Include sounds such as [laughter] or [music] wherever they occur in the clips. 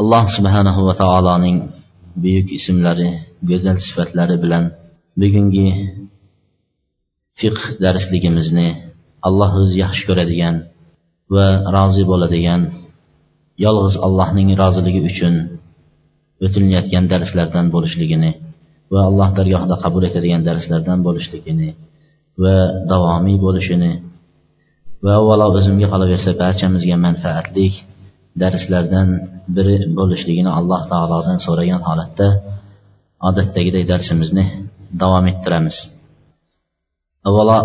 Alloh subhanahu va taoloning buyuk ismlari go'zal sifatlari bilan bugungi fiqh darsligimizni alloh o'zi yaxshi ko'radigan va rozi bo'ladigan yolg'iz allohning roziligi uchun o'tilayotgan darslardan bo'lishligini va alloh dargohida qabul etadigan darslardan bo'lishligini va davomiy bo'lishini va avvalo o'zimga qolaversa barchamizga manfaatlik darslardan biri bo'lishligini alloh taolodan so'ragan holatda odatdagidek darsimizni davom ettiramiz. Avvalo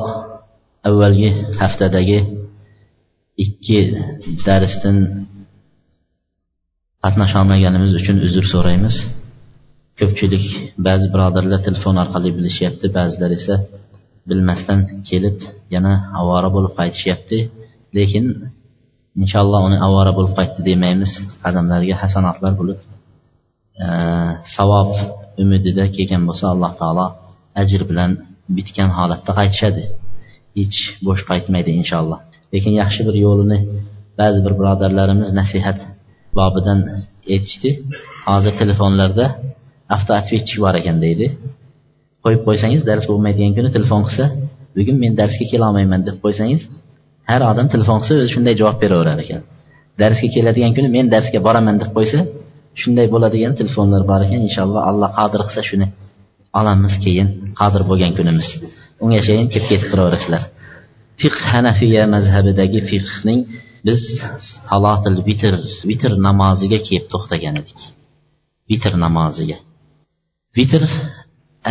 avvalgi haftadagi ikki darsdan qatnasholmaganimiz uchun uzr so'raymiz. Ko'pchilik ba'zi birodarlar telefon orqali bilishyapti ba'zilar esa bilmasdan kelib yana avvora bo'lib qaytishyapti. Lekin inshaalloh uni avvora bo'lib qaytdi demaymiz. Qadamlariga hasanatlar bo'lib e, savob umidida kelgan bo'lsa alloh taolo ajr bilan bitgan holatda qaytishadi. Hech bo'sh qaytmaydi inshaalloh. Lekin yaxshi bir yo'lini ba'zi bir birodarlarimiz nasihat bobidan aytishdi. Hozir telefonlarda avtootvetchik bor ekan deydi. Qo'yib qo'ysangiz dars bo'lmaydigan kuni telefon qilsa bugun men darsga kelolmayman deb qo'ysangiz har odam telefon qilsa o'zi shunday javob beraverar ekan. Darsga keladigan kuni men darsga boraman deb qo'ysa shunday bo'ladigan telefonlar bor ekan inshaalloh alloh qodir qilsa shuni olamiz keyin qodir bo'lgan kunimiz. Ungachayin kelib ketib turaverasizlar fiq hanafiya mazhabidagi fiqning biz salotil vitr vitr namoziga kelib to'xtagan edik. Vitr namoziga. Vitr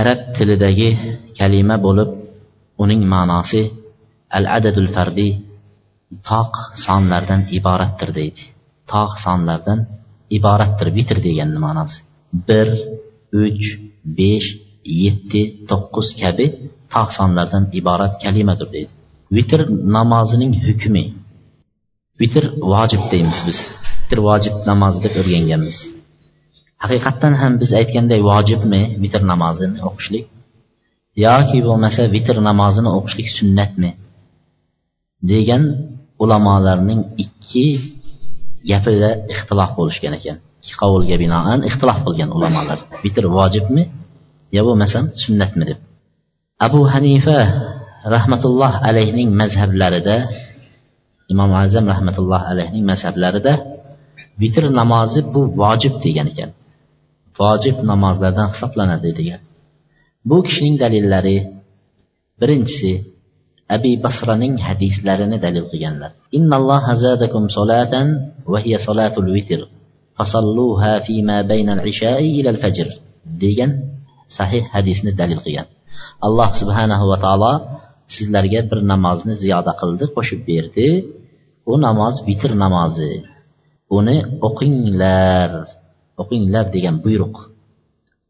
arab tilidagi kalima bo'lib uning ma'nosi al adadul fardiy toq sonlardan iboratdir deydi. Toq sonlardan iboratdir vitr deganni ma'nosi. Bir uch besh yetti to'qqiz kabi toq sonlardan iborat kalimadir deydi. Vitr namozining hukmi. Vitr vojib deymiz biz. Vitr vojib namozi deb o'rganganmiz. Haqiqatdan ham biz aytganday vojibmi vitr namozini o'qishlik? Yoki bo'lmasa vitr namozini o'qishlik sunnatmi? Degan ulamolarning ikki gapida ixtilof bo'lishgan ekan. Ikki qovulga binoan ixtilof qilgan ulamolar. Vitr vojibmi? Yo bo'lmasam sunnatmi deb. Abu hanifa rahmatulloh alayhning mazhablarida imom azam rahmatulloh alayhning mazhablarida vitr namozi bu vojib degan ekan. Vojib namozlardan hisoblanadi degan. Bu kishining dalillari birinchisi abi basraning hadislarini dalil qilganlar. Innalloha zadakum solatan va hiya solatul vitr fasalluha fima baynal ishai ilal fajr degan sahih hadisni dalil qilgan. Alloh subhanahu va taolo sizlarga bir namozni ziyoda qildi qo'shib berdi. U namoz vitr namozi. Uni o'qinglar o'qinglar degan buyruq.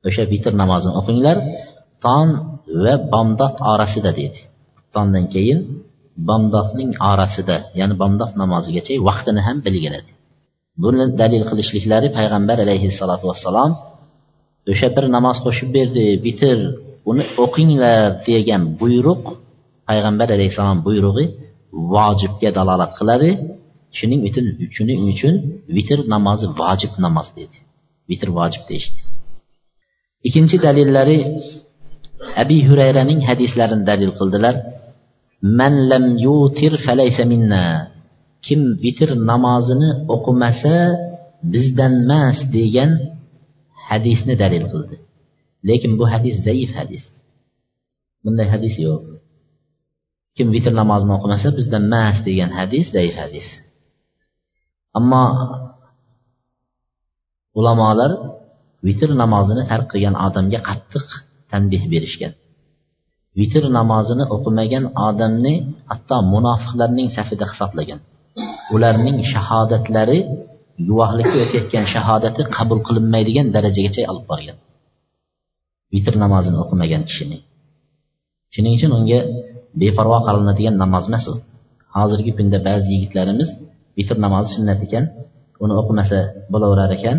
O'sha vitr namozini o'qinglar tong va bomdod orasida dedi. Tongdan keyin bomdodning orasida ya'ni bomdod namozigacha vaqtini ham belgiladi buni dalil qilishliklari payg'ambar alayhissalotu vassalom o'sha bir namoz qo'shib berdi bitir uni o'qinglar degan buyruq payg'ambar alayhissalom buyrug'i vojibga dalolat qiladi. Shuning uchun shuning uchun vitr namozi vojib namoz dedi. Vitr vojib deyishdi. Ikkinchi dalillari abi hurayraning hadislarini dalil qildilar. Man lam yutir falaysa minna. Kim vitr namozini o'qimasa bizdan emas degan hadisni dalil qildi. Lekin bu hadis zaif hadis. Bunday hadis yo'q. Kim vitr namozini o'qimasa bizdan emas degan hadis zaif hadis. Ammo ulamolar vitr namozini tark qilgan odamga qattiq tanbeh berishgan. Vitr namozini o'qimagan odamni hatto munofiqlarning safida hisoblagan. Ularning shahodatlari guvohlikka o'tayotgan shahodati qabul qilinmaydigan darajagacha olib borgan. Vitr namozini o'qimagan kishini. Shuning uchun unga beparvo qilinadigan namoz emas u. Hozirgi kunda ba'zi yigitlarimiz vitr namozi sunnat ekan uni o'qimasa bo'laverar ekan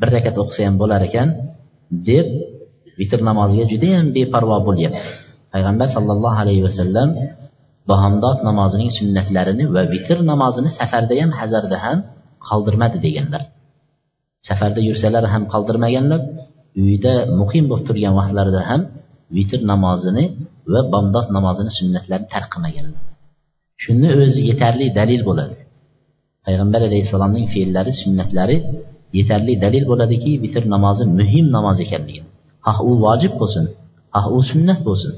bir rakat o'qisa ham bo'lar ekan deb vitr namoziga judayam beparvo bo'lyapti. Payg'ambar sollallohu alayhi vasallam bahomdod namozining sunnatlarini va vitr namozini safarda ham hazarda ham qoldirmadi deganlar. Safarda yursalar ham qoldirmaganlar uyda muqim bo'lib turgan vaqtlarida ham vitr namozini va bomdod namozini sunnatlarini tark qilmaganlar. Shuni o'zi yetarli dalil bo'ladi. Payg'ambar alayhissalomning fe'llari sunnatlari yetarli dalil bo'ladiki vitr namozi muhim namoz ekanligini. Xoh u vojib bo'lsin xoh u sunnat bo'lsin.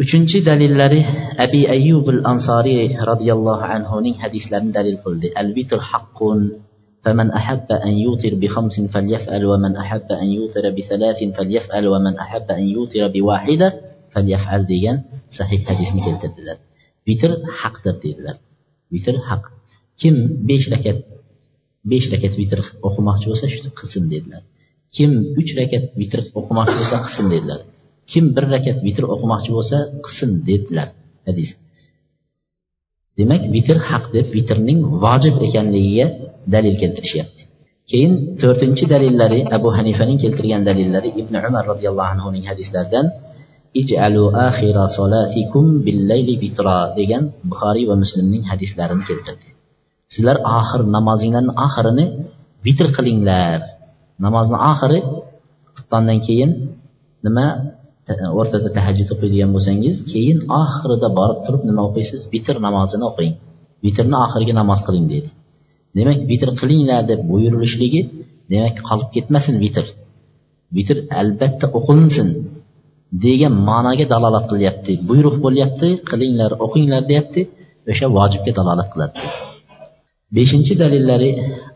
Uchinchi dalillari abi ayyub al ansoriy roziyallohu anhuning hadislarini dalil qildi al vitr haqqun فمن أحب أن يوتر بخمس فليفعل ومن أحب أن يوتر بثلاث فليفعل ومن أحب أن يوتر بواحدة فليفعل degan sahih hadisni keltirdilar vitr haqdir dedilar vitr haq kim besh rakat besh rakat vitr o'qimoqchi bo'lsa shu qilsin dedilar kim uch rakat vitr o'qimoqchi bo'lsa qilsin dedilar kim bir rakat vitr o'qimoqchi bo'lsa qilsin dedilar. Hadis. Demak vitr haq deb vitrning vojib ekanligiga dalil keltirishyapti. Keyin to'rtinchi dalillari abu hanifaning keltirgan dalillari ibn umar roziyallohu anhuning hadislaridan ijalu axira solatikum billayli vitra degan buxoriy va muslimning hadislarini keltirdi. Sizlar oxir namozinglarni oxirini vitr qilinglar. Namozni oxiri xuftondan keyin nima o'rtada tahajjud o'qiydigan bo'lsangiz keyin oxirida borib turib nima o'qiysiz vitr namozini o'qing vitrni oxirgi namoz qiling deydi demak vitr qilinglar deb buyurilishligi demak qolib ketmasin vitr vitr albatta o'qilinsin degan ma'noga dalolat qilyapti buyruq bo'lyapti qilinglar o'qinglar deyapti o'sha vojibga dalolat qiladi beshinchi dalillari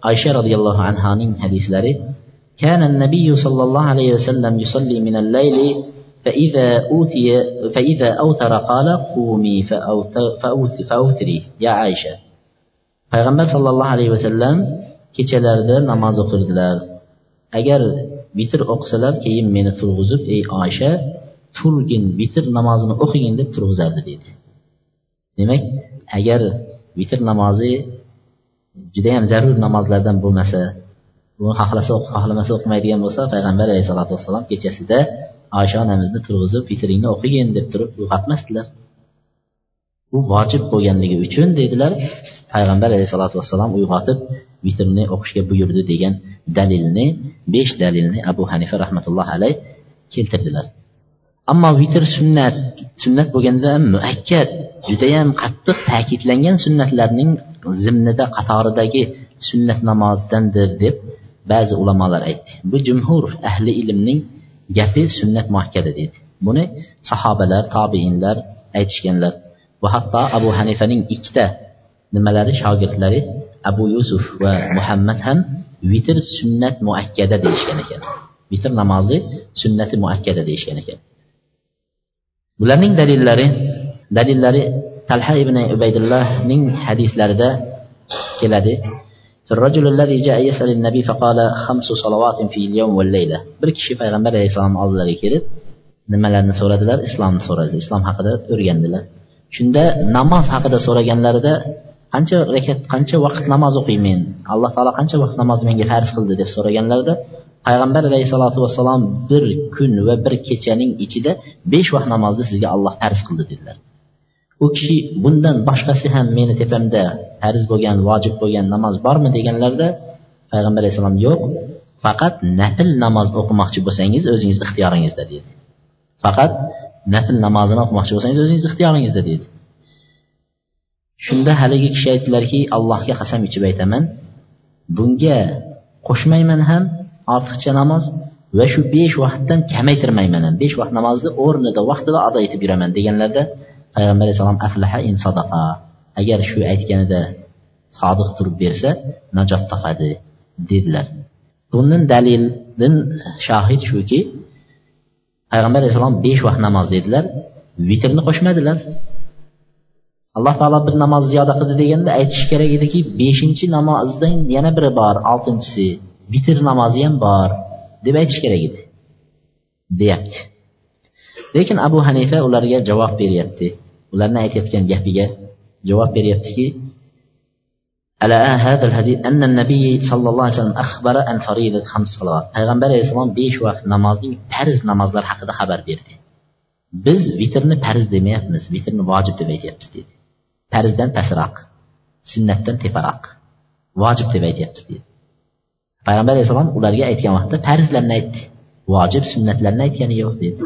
oysha roziyallohu anhoning hadislari كان النبي صلى الله عليه وسلم يصلي من الليل فإذا أوتي فإذا أوتر قال قومي فأوتري يا عائشة payg'ambar sollallohu alayhi vasallam kechalarida namoz o'qirdilar agar vitr o'qisalar keyin meni turg'izib ey oysha turgin vitr namozini o'qigin deb turg'izardi deydi demak agar vitr namozi judayam zarur namozlardan bo'lmasa buni xohlasa xohlamasa o'qimaydigan bo'lsa payg'ambar alayhisalotu vassalom kechasida oysha onamizni turg'izib vitringni o'qigin deb turib uyg'otmasdilar bu vojib bo'lganligi uchun dedilar payg'ambar alayhissalotu vassalom uyg'otib vitrni o'qishga buyurdi degan dalilni besh dalilni abu hanifa rahmatullohi alayh keltirdilar. Ammo vitr sunnat sunnat bo'lganda muakkad judayam qattiq ta'kidlangan sunnatlarning zimnida qatoridagi sunnat namozidandir deb ba'zi ulamolar aytdi. Bu jumhur ahli ilmning gapi sunnat muakkada deydi. Buni sahobalar tobeinlar aytishganlar va hatto abu hanifaning ikkita nimalari shogirdlari abu yusuf va muhammad ham vitr sunnat muakkada deyishgan ekan. Vitr namozi sunnati muakkada deyishgan ekan. Bularning dalillari dalillari talha ibn ubaydullohning hadislarida keladi. الرجل الذي جاء يسأل النبي فقال خمس صلوات في اليوم والليلة bir kishi payg'ambar alayhissalom oldilariga kelib nimalarni so'radilar islomni so'radi islom haqida o'rgandilar shunda namoz haqida so'raganlarida qancha rakat qancha vaqt namoz o'qiyman alloh taolo qancha vaqt namozni menga farz qildi deb so'raganlarida payg'ambar alayhissalotu vassalom bir kun va bir kechaning ichida besh vaqt namozni sizga olloh farz qildi dedilar u kishi bundan boshqasi ham meni tepamda farz bo'lgan vojib bo'lgan namoz bormi? deganlarida payg'ambar alayhissalom yo'q faqat nafl namoz o'qimoqchi bo'lsangiz o'zingiz ixtiyoringizda dedi. Faqat nafl namozini o'qimoqchi bo'lsangiz o'zingiz ixtiyoringizda dedi. Shunda haligi kishi aytdilarki allohga qasam ichib aytaman bunga qo'shmayman ham ortiqcha namoz va shu besh vaqtdan kamaytirmayman ham besh vaqt namozni o'rnida vaqtida ado etib yuraman deganlarda payg'ambar alayhissalom aflaha in sadaqa. Agar shu aytganida sodiq turib bersa najot topadi dedilar bundan dalildan shohid shuki payg'ambar alayhissalom besh vaqt namoz dedilar vitrni qo'shmadilar alloh taolo bir namoz ziyoda qildi deganda aytish kerak ediki beshinchi namozdan yana biri bor oltinchisi vitr namozi ham bor deb aytish kerak edi deyapti lekin abu hanifa ularga javob beryapti ularni aytayotgan gapiga javob beryaptiki payg'ambar alayhissalom besh vaqt namozning farz namozlar haqida xabar berdi. Biz vitrni farz demayapmiz vitrni vojib deb aytyapmiz deydi farzdan pastroq sunnatdan teparoq vojib deb aytyapmiz deydi payg'ambar alayhissalom ularga aytgan vaqtda farzlarni aytdi vojib sunnatlarni aytgani yo'q dedi.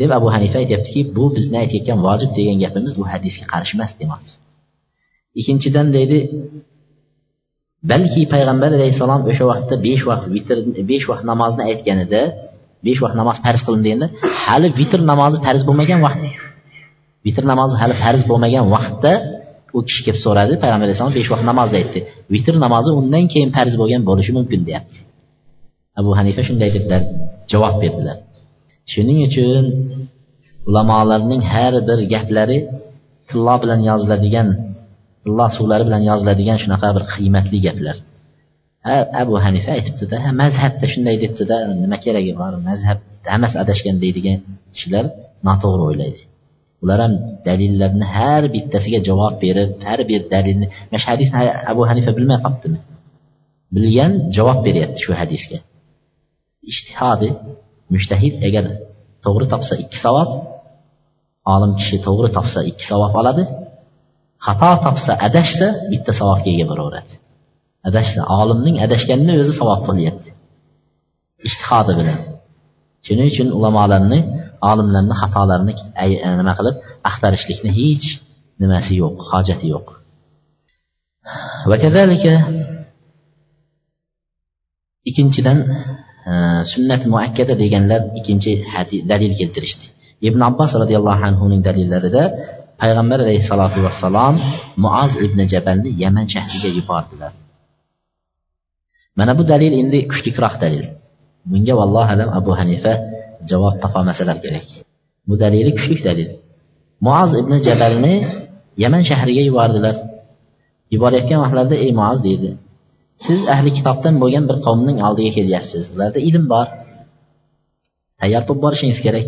Deb abu hanifa aytyaptiki bu bizni aytayotgan vojib degan gapimiz bu hadisga qarshi emas demoqchi. Ikkinchidan deydi balki payg'ambar alayhissalom o'sha vaqtda besh vaqt vitr besh vaqt namozni aytganida besh vaqt namoz farz qilindeganda hali vitr namozi farz bo'lmagan vaqt. Vitr namozi hali farz bo'lmagan vaqtda u kishi kelib so'radi payg'ambar alayhissalom besh vaqt namozni aytdi. Vitr namozi undan keyin farz bo'lgan bo'lishi mumkin deyapti. Abu hanifa shunday deb javob berdilar. Shuning uchun ulamolarning har bir gaplari tillo bilan yoziladigan alloh suvlari bilan yoziladigan shunaqa bir qiymatli gaplar. Abu hanifa aytibdida ha mazhabda shunday debdida nima keragi bor mazhab hammasi adashgan deydigan kishilar noto'g'ri o'ylaydi. Ular ham dalillarni har bittasiga javob berib har bir dalilni mana shu hadisni abu hanifa bilmay qolibdimi bilgan javob beryapti shu hadisga. Ishtihodi mushtahid agar to'g'ri topsa ikki savob olim kishi to'g'ri topsa ikki savob oladi. Xato topsa adashsa bitta savobga ega bo'laveradi. Adashsa olimning adashganini o'zi savob qilyapti. Ishtihodi bilan. Shuning uchun ulamolarni olimlarni xatolarini e, nima qilib axtarishlikni hech nimasi yo'q hojati yo'q. Ikkinchidan sunnat muakkada deganlar ikkinchi dalil keltirishdi ibn abbos roziyallohu anhuning dalillarida payg'ambar alayhissalotu vassalom muoz ibn jabalni yaman shahriga yubordilar mana bu dalil endi kuchliroq dalil bunga vallohu alam abu hanifa javob topolmasalar kerak bu dalili kuchli dalil muoz ibn jabalni yaman shahriga yubordilar yuborayotgan vaqtlarida ey muoz deydi siz ahli kitobdan bo'lgan bir qavmning oldiga kelyapsiz. Ularda ilm bor. Tayyor bo'lib borishingiz kerak.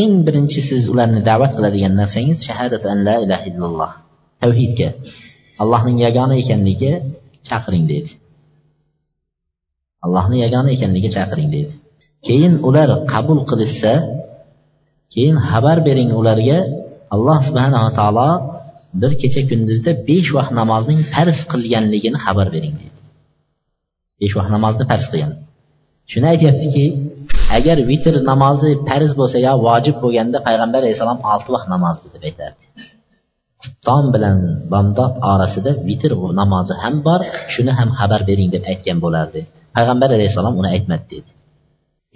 Eng birinchi siz ularni da'vat qiladigan narsangiz shahadatu an la ilaha illalloh. Tavhidga. Allohning yagona ekanligiga chaqiring deydi. Allohni yagona ekanligiga chaqiring deydi. Keyin ular qabul qilishsa keyin xabar bering ularga alloh subhanava taolo bir kecha kunduzda besh vaqt namozning farz qilganligini xabar bering deydi. Besh vaqt namozni farz qilgan. Shuni aytyaptiki agar vitr namozi farz bo'lsa yo vojib bo'lganda payg'ambar alayhissalom olti vaqt namozni deb aytardi. Tom bilan bomdod orasida vitr namozi ham bor shuni ham xabar bering deb aytgan bo'lardi. Payg'ambar alayhissalom uni aytmadi dedi.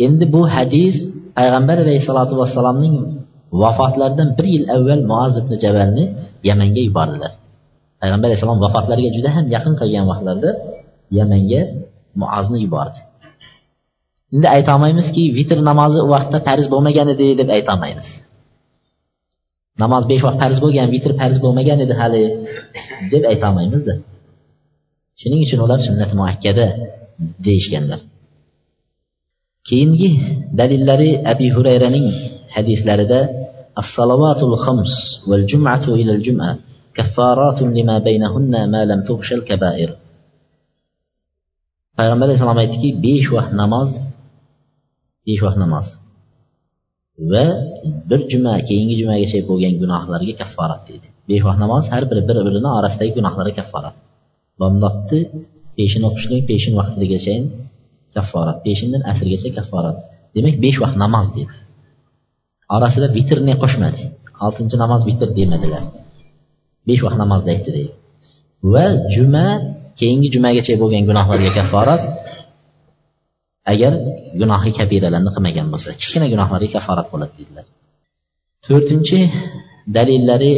Endi bu hadis payg'ambar alayhissalotu vassalomning vafotlaridan bir yil avval muaz ibn jabalni yamanga yubordilar. Payg'ambar alayhissalom vafotlariga juda ham yaqin qilgan vaqtlarda yamanga muozni yubordi. Endi aytolmaymizki vitr namozi u vaqtda farz bo'lmagan edi deb aytolmaymiz. Namoz besh vaqt farz bo'lgan vitr farz bo'lmagan edi hali deb aytolmaymizda. Shuning uchun ular sunnat muakkada deyishganlar. Keyingi dalillari abi hurayraning hadislarida الصلوات الخمس والجمعة إلى الجمعة كفارات لما بينهن ما لم تغش الكبائر payg'ambar alayhissalom aytdiki besh vaqt namoz besh vaqt namoz va bir juma keyingi jumagacha bo'lgan gunohlarga kafforat deydi besh vaqt namoz har biri bir birini orasidagi gunohlarga kafforat bomdodni peshin o'qishlik peshin vaqtigacha kafforat peshindan asrgacha kafforat demak besh vaqt namoz deydi Orasida vitrni qo'shmadi? Oltinchi namoz vitr demadilar. Besh vaqt namozni aytdi deydi. Va juma keyingi jumagacha bo'lgan gunohlarga kafforat agar gunohi kabiralarni qilmagan bo'lsa kichkina gunohlarga kafforat bo'ladi deydilar to'rtinchi dalillari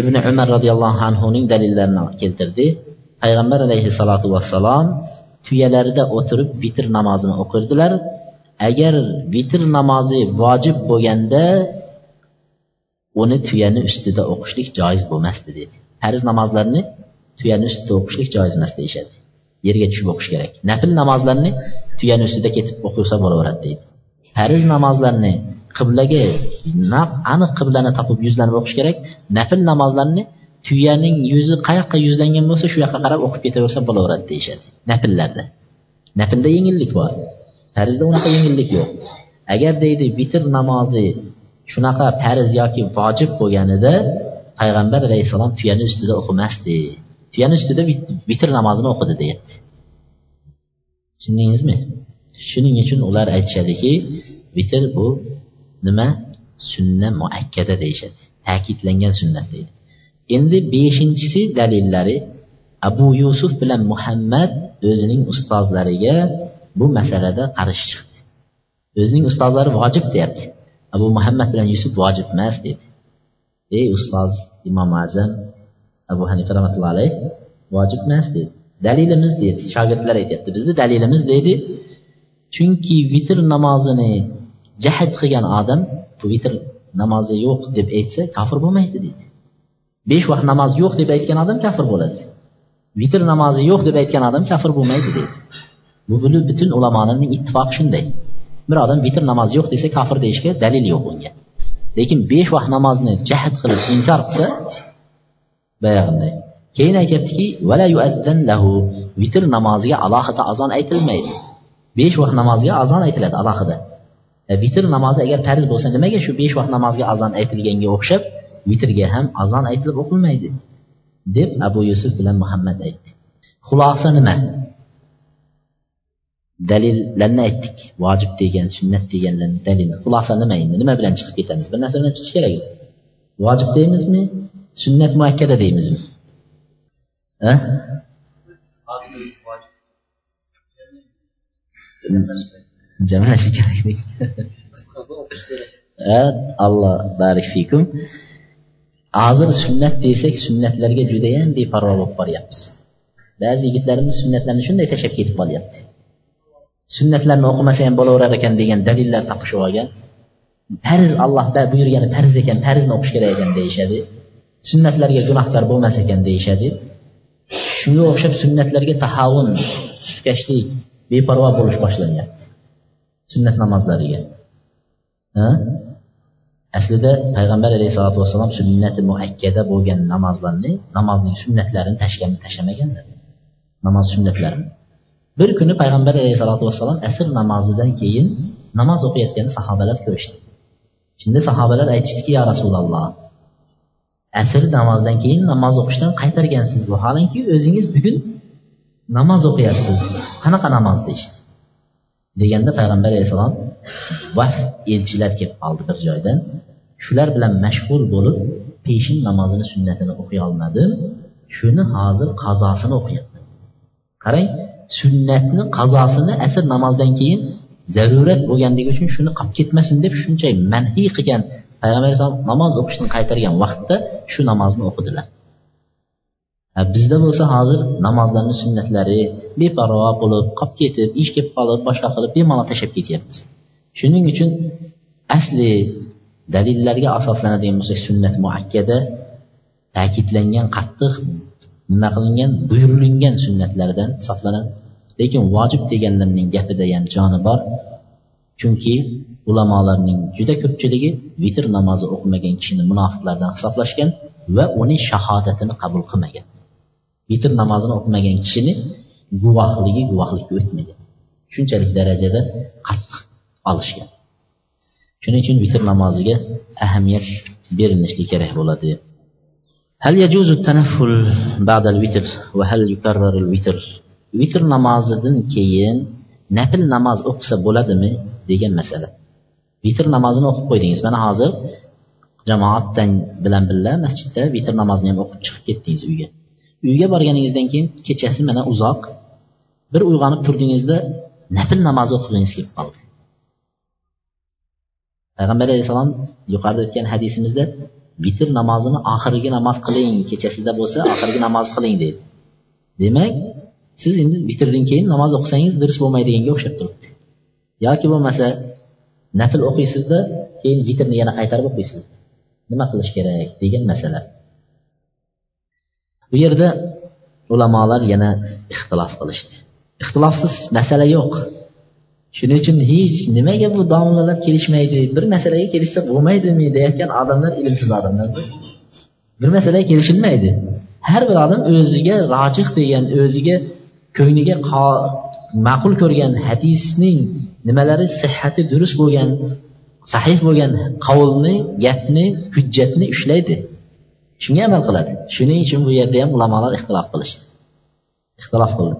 ibn umar roziyallohu anhuning dalillarini keltirdi. Payg'ambar alayhissalotu vassalom tuyalarida o'tirib vitr namozini o'qirdilar. Agar vitr namozi vojib bo'lganda uni tuyani ustida o'qishlik joiz bo'lmasdi dedi farz namozlarni tuyani ustida o'qishlik joiz emas deyishadi. Yerga tushib o'qish kerak. Nafl namozlarni tuyani ustida ketib o'qisa bo'laveradi deydi. Farz namozlarni qiblaga aniq qiblani topib yuzlanib o'qish kerak. Nafl namozlarni tuyaning yuzi qayoqqa yuzlangan bo'lsa shu yoqqa qarab o'qib ketaversa bo'laveradi deyishadi. Nafllarda. Naflda yengillik bor. Farzda unaqa yengillik yo'q. Agar deydi vitr namozi shunaqa farz yoki vojib bo'lganida payg'ambar alayhissalom tuyani ustida o'qimasdi. Tuyani ustida vitr namozini o'qidi deyapti. Tushundingizmi? Shuning uchun ular aytishadiki vitr bu nima? Sunna muakkada deyishadi. Ta'kidlangan sunnat deydi. Endi beshinchisi dalillari abu yusuf bilan muhammad o'zining ustozlariga bu masalada qarshi chiqdi. O'zining ustozlari vojib deyapti. Abu muhammad bilan yusuf vojib emas dedi. Ey ustoz imom azam abu hanifa rahmatullohi alayh vojib emas dedi. Dalilimiz dedi shogirdlar aytyapti bizni dalilimiz deydi chunki vitr namozini jahd qilgan odam bu vitr namozi yo'q deb aytsa kofir bo'lmaydi deydi besh vaqt namoz yo'q deb aytgan odam kafir bo'ladi. Vitr namozi yo'q deb aytgan odam kafir bo'lmaydi deydi bu butun ulamolarning ittifoqi shunday. Bir odam vitr namozi yo'q desa kofir deyishga dalil yo'q unga. Lekin besh vaqt namozni jahd qilib inkor qilsa boyag'iday keyin aytyaptiki vitr namoziga alohida azon aytilmaydi. Besh vaqt namoziga azon aytiladi alohida. E, vitr namozi agar farz bo'lsa nimaga shu besh vaqt namozga azon aytilganga o'xshab vitrga ham azon aytilib o'qilmaydi? deb abu yusuf bilan muhammad aytdi. Xulosa nima? Dalillarni aytdik vojib degan sunnat deganlarni dalil xulosa nima endi? Nima bilan chiqib ketamiz? Bir narsa bilan chiqish kerak. Vojib deymizmi? Sunnat muakkada deymizmi? Jamlashi [laughs] kerak alloh barik fikum. Hozir sunnat desak sunnatlarga judayam beparvo bo'lib boryapmiz. Ba'zi yigitlarimiz sunnatlarni shunday tashlab ketib qolyapti sunnatlarni o'qimasa ham bo'laverar ekan degan dalillar topishib olgan. Farz alloh buyurgani farz ekan farzni o'qish kerak ekan deyishadi. Sunnatlarga gunohkor bo'lmas ekan deyishadi. Shunga o'xshab sunnatlarga tahavun suskashlik beparvo bo'lish boshlanyapti. Sunnat namozlariga. Aslida payg'ambar alayhisalotu vassalom sunnati muakkada bo'lgan namozlarni namozning sunnatlarini tashlamaganlar. Namoz sunnatlarini. Bir kuni payg'ambar alayhissalotu vassalom asr namozidan keyin namoz o'qiyotgan sahobalar ko'rishdi. Shunda sahobalar aytishdiki yo rasululloh asr namozidan keyin namoz o'qishdan qaytargansiz. Vaholanki o'zingiz bugun namoz o'qiyapsiz. Qanaqa namoz? deyishdi. Deganda payg'ambar alayhissalom vaft elchilar kelib qoldi bir joydan. Shular bilan mashg'ul bo'lib peshin namozini sunnatini o'qiy olmadim. Shuni hozir qazosini o'qiyapman. Qarang sunnatni qazosini asr namozdan keyin zarurat bo'lganligi uchun shuni qolib ketmasin deb shuncha manhiy qilgan payg'ambar alayhisalom namoz o'qishni qaytargan vaqtda shu namozni o'qidilar. Bizda bo'lsa hozir namozlarni sunnatlari beparvo bo'lib qolib ketib ish kelib qolib boshqa qilib bemalol tashlab ketyapmiz. Shuning uchun asli dalillarga asoslanadigan bo'lsak sunnat muakkada ta'kidlangan qattiq nima qilingan? Buyurilingan sunnatlardan hisoblanadi lekin vojib deganlarning gapida ham joni bor. Chunki ulamolarning juda ko'pchiligi vitr namozi o'qimagan kishini munofiqlardan hisoblashgan va uning shahodatini qabul qilmagan. Vitr namozini o'qimagan kishini guvohligi guvohlikka o'tmagan. Shunchalik darajada qattiq olishgan. Shuning uchun vitr namoziga ahamiyat berilishi kerak bo'ladi. هل يجوز التنفل بعد الوتر وهل يكرر الوتر vitr namozidan keyin nafl namoz o'qisa bo'ladimi degan masala vitr namozini o'qib qo'ydingiz mana hozir jamoatdan bilan birga masjidda vitr namozini ham o'qib chiqib ketdingiz uyga uyga borganingizdan keyin kechasi mana uzoq bir uyg'onib turdingizda nafl namozi o'qigingiz kelib qoldi payg'ambar alayhissalom yuqorida o'tgan hadisimizda vitr namozini oxirgi namoz qiling kechasida bo'lsa oxirgi namoz qiling deydi. Demak siz endi vitrdan keyin namoz o'qisangiz durust bo'lmaydiganga o'xshab turibdi. Yoki bo'lmasa nafl o'qiysizda keyin vitrni yana qaytarib o'qiysiz nima qilish kerak degan masala. Bu yerda ulamolar yana ixtilof qilishdi. Ixtilofsiz masala yo'q. Shuning uchun hech nimaga bu domlalar kelishmaydi. Bir masalaga kelishsa bo'lmaydimi deyayotgan odamlar ilmsiz odamlar bir masalaga kelishilmaydi. Har bir odam o'ziga rojih degan o'ziga ko'ngliga ma'qul ko'rgan hadisning nimalari sihhati durust bo'lgan sahih bo'lgan qavlni gapni hujjatni ushlaydi shunga amal qiladi. Shuning uchun bu yerda ham ulamolar ixtilof qilishdi. Ixtilof qildi.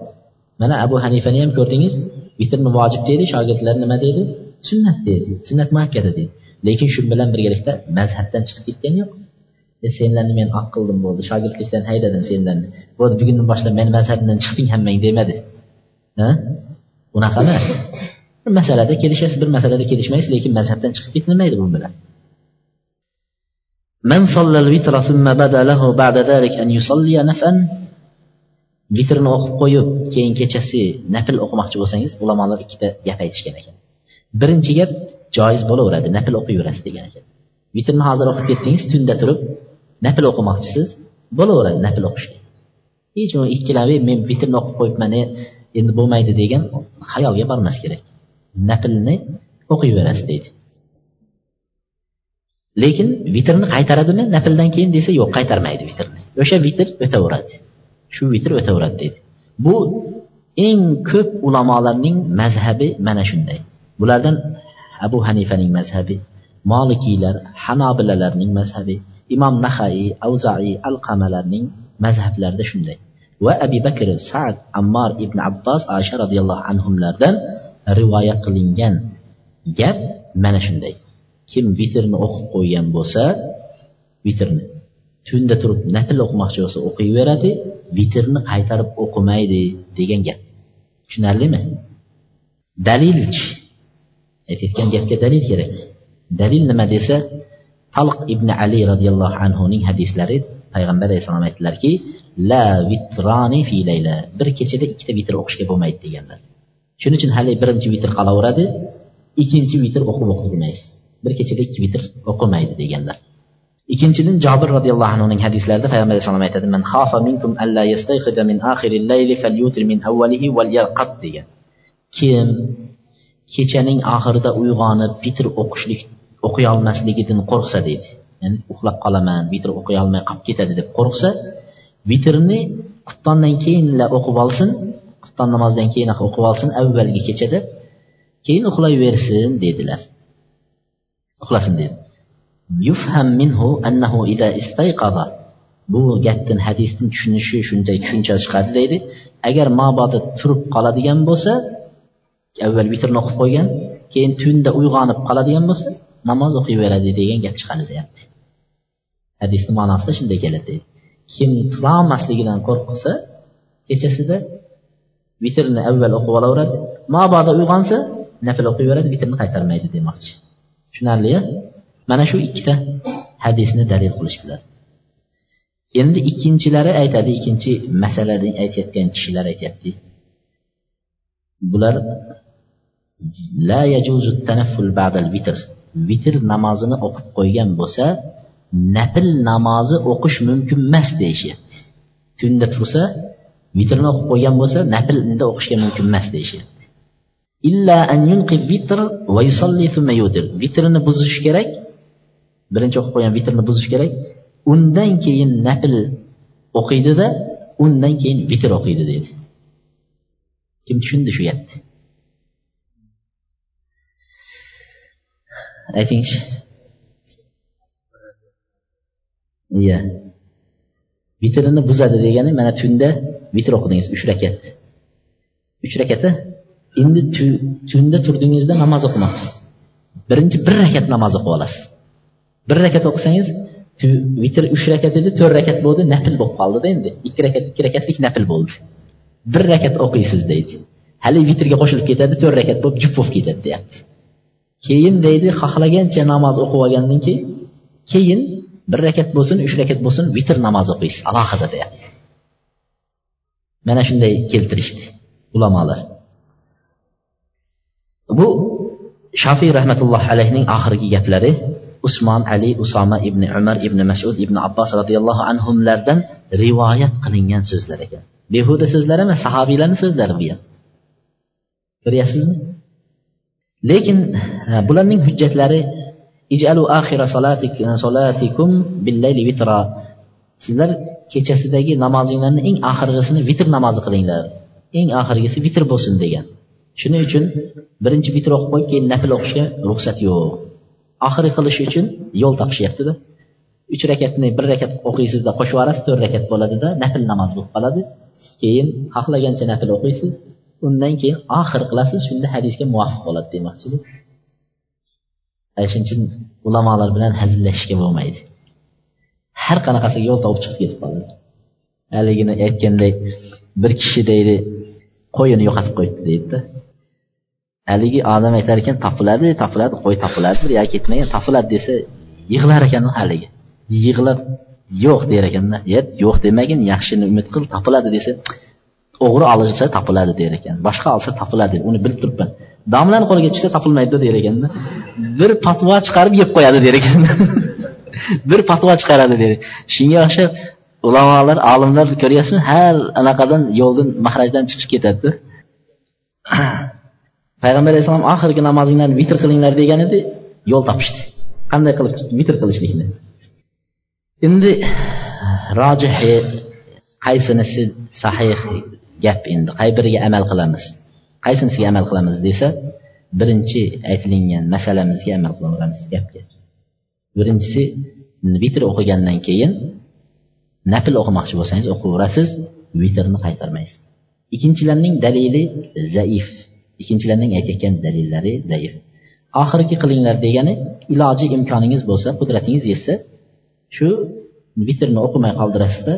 Mana abu hanifani ham ko'rdingiz. vitrni vojib deydi shogirdlar nima deydi sunnat deydi sunnat muakkada deydi lekin shu bilan birgalikda mazhabdan chiqib ketgani yo'q e, senlarni men oq qildim bo'ldi shogirdlikdan haydadim senlarni bo'ldi bugundan boshlab meni mazhabimdan chiqding hammang demadi ha unaqa emas bir masalada kelishasiz bir masalada kelishmaysiz lekin mazhabdan chiqib ketilmaydi bu bilan من صلى الوتر ثم بدا له بعد ذلك أن يصلي نفعا vitrni o'qib qo'yib keyin kechasi nafl o'qimoqchi bo'lsangiz ulamolar ikkita gap aytishgan ekan. Birinchi gap joiz bo'laveradi nafl o'qiyverasiz degan ekan. Vitrni hozir o'qib ketdingiz tunda turib nafl o'qimoqchisiz bo'laveradi nafl o'qish hech ikkilanib men vitrni o'qib qo'yibman e, endi bo'lmaydi degan xayolga bormas kerak. Naflni o'qiyverasiz deydi. Lekin vitrni qaytaradimi? Nafldan keyin desa yo'q qaytarmaydi vitrni. O'sha vitr o'taveradi. Shu vitr o'taveradi deydi. Bu eng ko'p ulamolarning mazhabi mana shunday. Bulardan abu hanifaning mazhabi molikiylar hanobilalarning mazhabi imom nahai avzai alqamalarning mazhablarida shunday. Va abi bakr sad ammar ibn abbos oysha roziyallohu anhulardan rivoyat qilingan gap mana shunday. Kim vitrni o'qib qo'ygan bo'lsa vitrni tunda turib nafl o'qimoqchi bo'lsa o'qiyveradi vitrni qaytarib o'qimaydi degan gap. Tushunarlimi? Dalilchi. Aytayotgan gapga dalil kerak. Dalil nima desa talq ibn ali roziyallohu anhuning hadislari payg'ambar alayhissalom aytdilarki la vitrani fi layla. Bir kechada ikkita vitr o'qishga bo'lmaydi deganlar. Shuning uchun hali birinchi vitr qolaveradi ikkinchi vitr o'qib o'qimaysiz bir kechada ikki vitr o'qimaydi deganlar. Ikkinchidan jobir roziyallohu anhuning hadislarida payg'ambar alayhissalom aytadi man xafa minkum alla yastayqida min akhiril layli falyutir min avvalihi wal yalqat degan. Kim kechaning oxirida uyg'onib vitr o'qishlik o'qiy olmasligidan qo'rqsa deydi. Ya'ni uxlab qolaman vitr o'qiy olmay qolib ketadi deb qo'rqsa vitrni quftondan keyinla o'qib olsin qufton namozidan keyin o'qib olsin avvalgi kechada keyin uxlayversin dedilar. Uxlasin dedi. Yufham minhu annahu ida istayqada bu gapdan hadisdan tushunishi shunday tushuncha chiqadi deydi agar mabodo turib qoladigan bo'lsa avval vitrni o'qib qo'ygan keyin tunda uyg'onib qoladigan bo'lsa namoz o'qiyveradi degan gap chiqadi deyapti hadisni ma'nosida shunday keladi deydi kim turolmasligidan qo'rqsa kechasida vitrni avval o'qib olaveradi mabodo uyg'onsa nafl o'qiyveradi vitrni qaytarmaydi demoqchi tushunarli mana shu ikkita hadisni dalil qilishdilar. Endi ikkinchilari aytadi ikkinchi masalani aytayotgan kishilar aytyapti. Bular la yajuzu tanafful ba'dal vitr. Vitr namozini o'qib qo'ygan bo'lsa nafl namozi o'qish mumkin emas deyishyapti. Tunda tursa vitrni o'qib qo'ygan bo'lsa naflda unda o'qishga mumkin emas deyishyapti. Illa an yunqi vitr va yusalli thumma yutir. Vitrni buzish kerak birinchi o'qib qo'ygan vitrni buzish kerak. Undan keyin nafl o'qiydida undan keyin vitr o'qiydi deydi kim tushundi shu gapni? Aytingchi. Iya. Vitrini buzadi degani mana tunda vitr o'qidingiz uch rakat. Uch rakati endi tunda turdingizda namoz o'qimoqsiz birinchi bir rakat namoz o'qib olasiz. Bir rakat o'qisangiz vitr uch rakat edi to'rt rakat bo'ldi nafl bo'lib qoldida endi. Ikki rakat ikki rakatlik nafl bo'ldi. Bir rakat o'qiysiz deydi. Hali vitrga qo'shilib ketadi to'rt rakat bo'lib jup bo'lib ketadi deyapti. Keyin deydi xohlagancha namoz o'qib olgandan keyin keyin bir rakat bo'lsin uch rakat bo'lsin vitr namoz o'qiysiz alohida deyapti. Mana shunday keltirishdi ulamolar. Bu shofiy rahmatullohi alayhining oxirgi gaplari. Usmon ali usoma ibn umar ibn masud ibn abbos roziyallohu anhulardan rivoyat qilingan so'zlar ekan. Behuda so'zlar emas sahobiylarni so'zlari bu ham ko'ryapsizmi? Lekin bularning hujjatlari ijalu axira solatikum billayli vitra sizlar kechasidagi namozinglarni eng oxirgisini vitr namozi qilinglar. Eng oxirgisi vitr bo'lsin degan. Shuning uchun birinchi vitr o'qib qo'yib keyin nafl o'qishga ruxsat yo'q. Oxiri qilish uchun yo'l topishyaptida. Uch rakatni bir rakat o'qiysizda qo'shib yuborasiz to'rt rakat bo'ladida nafl namoz bo'lib qoladi. Keyin xohlagancha nafl o'qiysiz. Undan keyin oxir qilasiz shunda hadisga muvofiq bo'ladi demoqchilik shuning uchun ulamolar bilan hazillashishga bo'lmaydi. Har qanaqasiga yo'l topib chiqib ketib qoladi. Haligini aytgandek bir kishi deydi qo'yini yo'qotib qo'yibdi deydida. Haligi odam aytar ekan topiladi topiladi qo'y topiladi yo ketmagan topiladi desa yig'lar ekan haligi. Yig'lab yo'q der ekanda. Yo'q demagin yaxshini umid qil topiladi desa o'g'ri olishsa topiladi der ekan boshqa olsa topiladi uni bilib turibman. Domlani qo'liga tushsa topilmaydi der ekanda. Bir patvo chiqarib yeb qo'yadi der ekan [laughs] bir patvo chiqaradi der. Shunga o'xshab ulamolar olimlar ko'ryapsizmi har anaqadan yo'ldan mahrajdan chiqib ketadida. [clears throat] payg'ambar alayhissalom oxirgi namozinglarni vitr qilinglar degan edi yo'l topishdi. Qanday qilib vitr qilishlikni. Endi rojihi e, qaysinisi sahih gap endi. Qay biriga amal qilamiz? Qaysinisiga amal qilamiz desa birinchi aytilingan masalamizga amal qilaveramiz gapga. Birinchisi vitr o'qigandan keyin nafl o'qimoqchi bo'lsangiz o'qiyverasiz vitrni qaytarmaysiz. Ikkinchilarning dalili zaif. Ikkinchilarning aytayotgan dalillari zaif. Oxirgi qilinglar degani iloji imkoningiz bo'lsa qudratingiz yetsa shu vitrni o'qimay qoldirasizda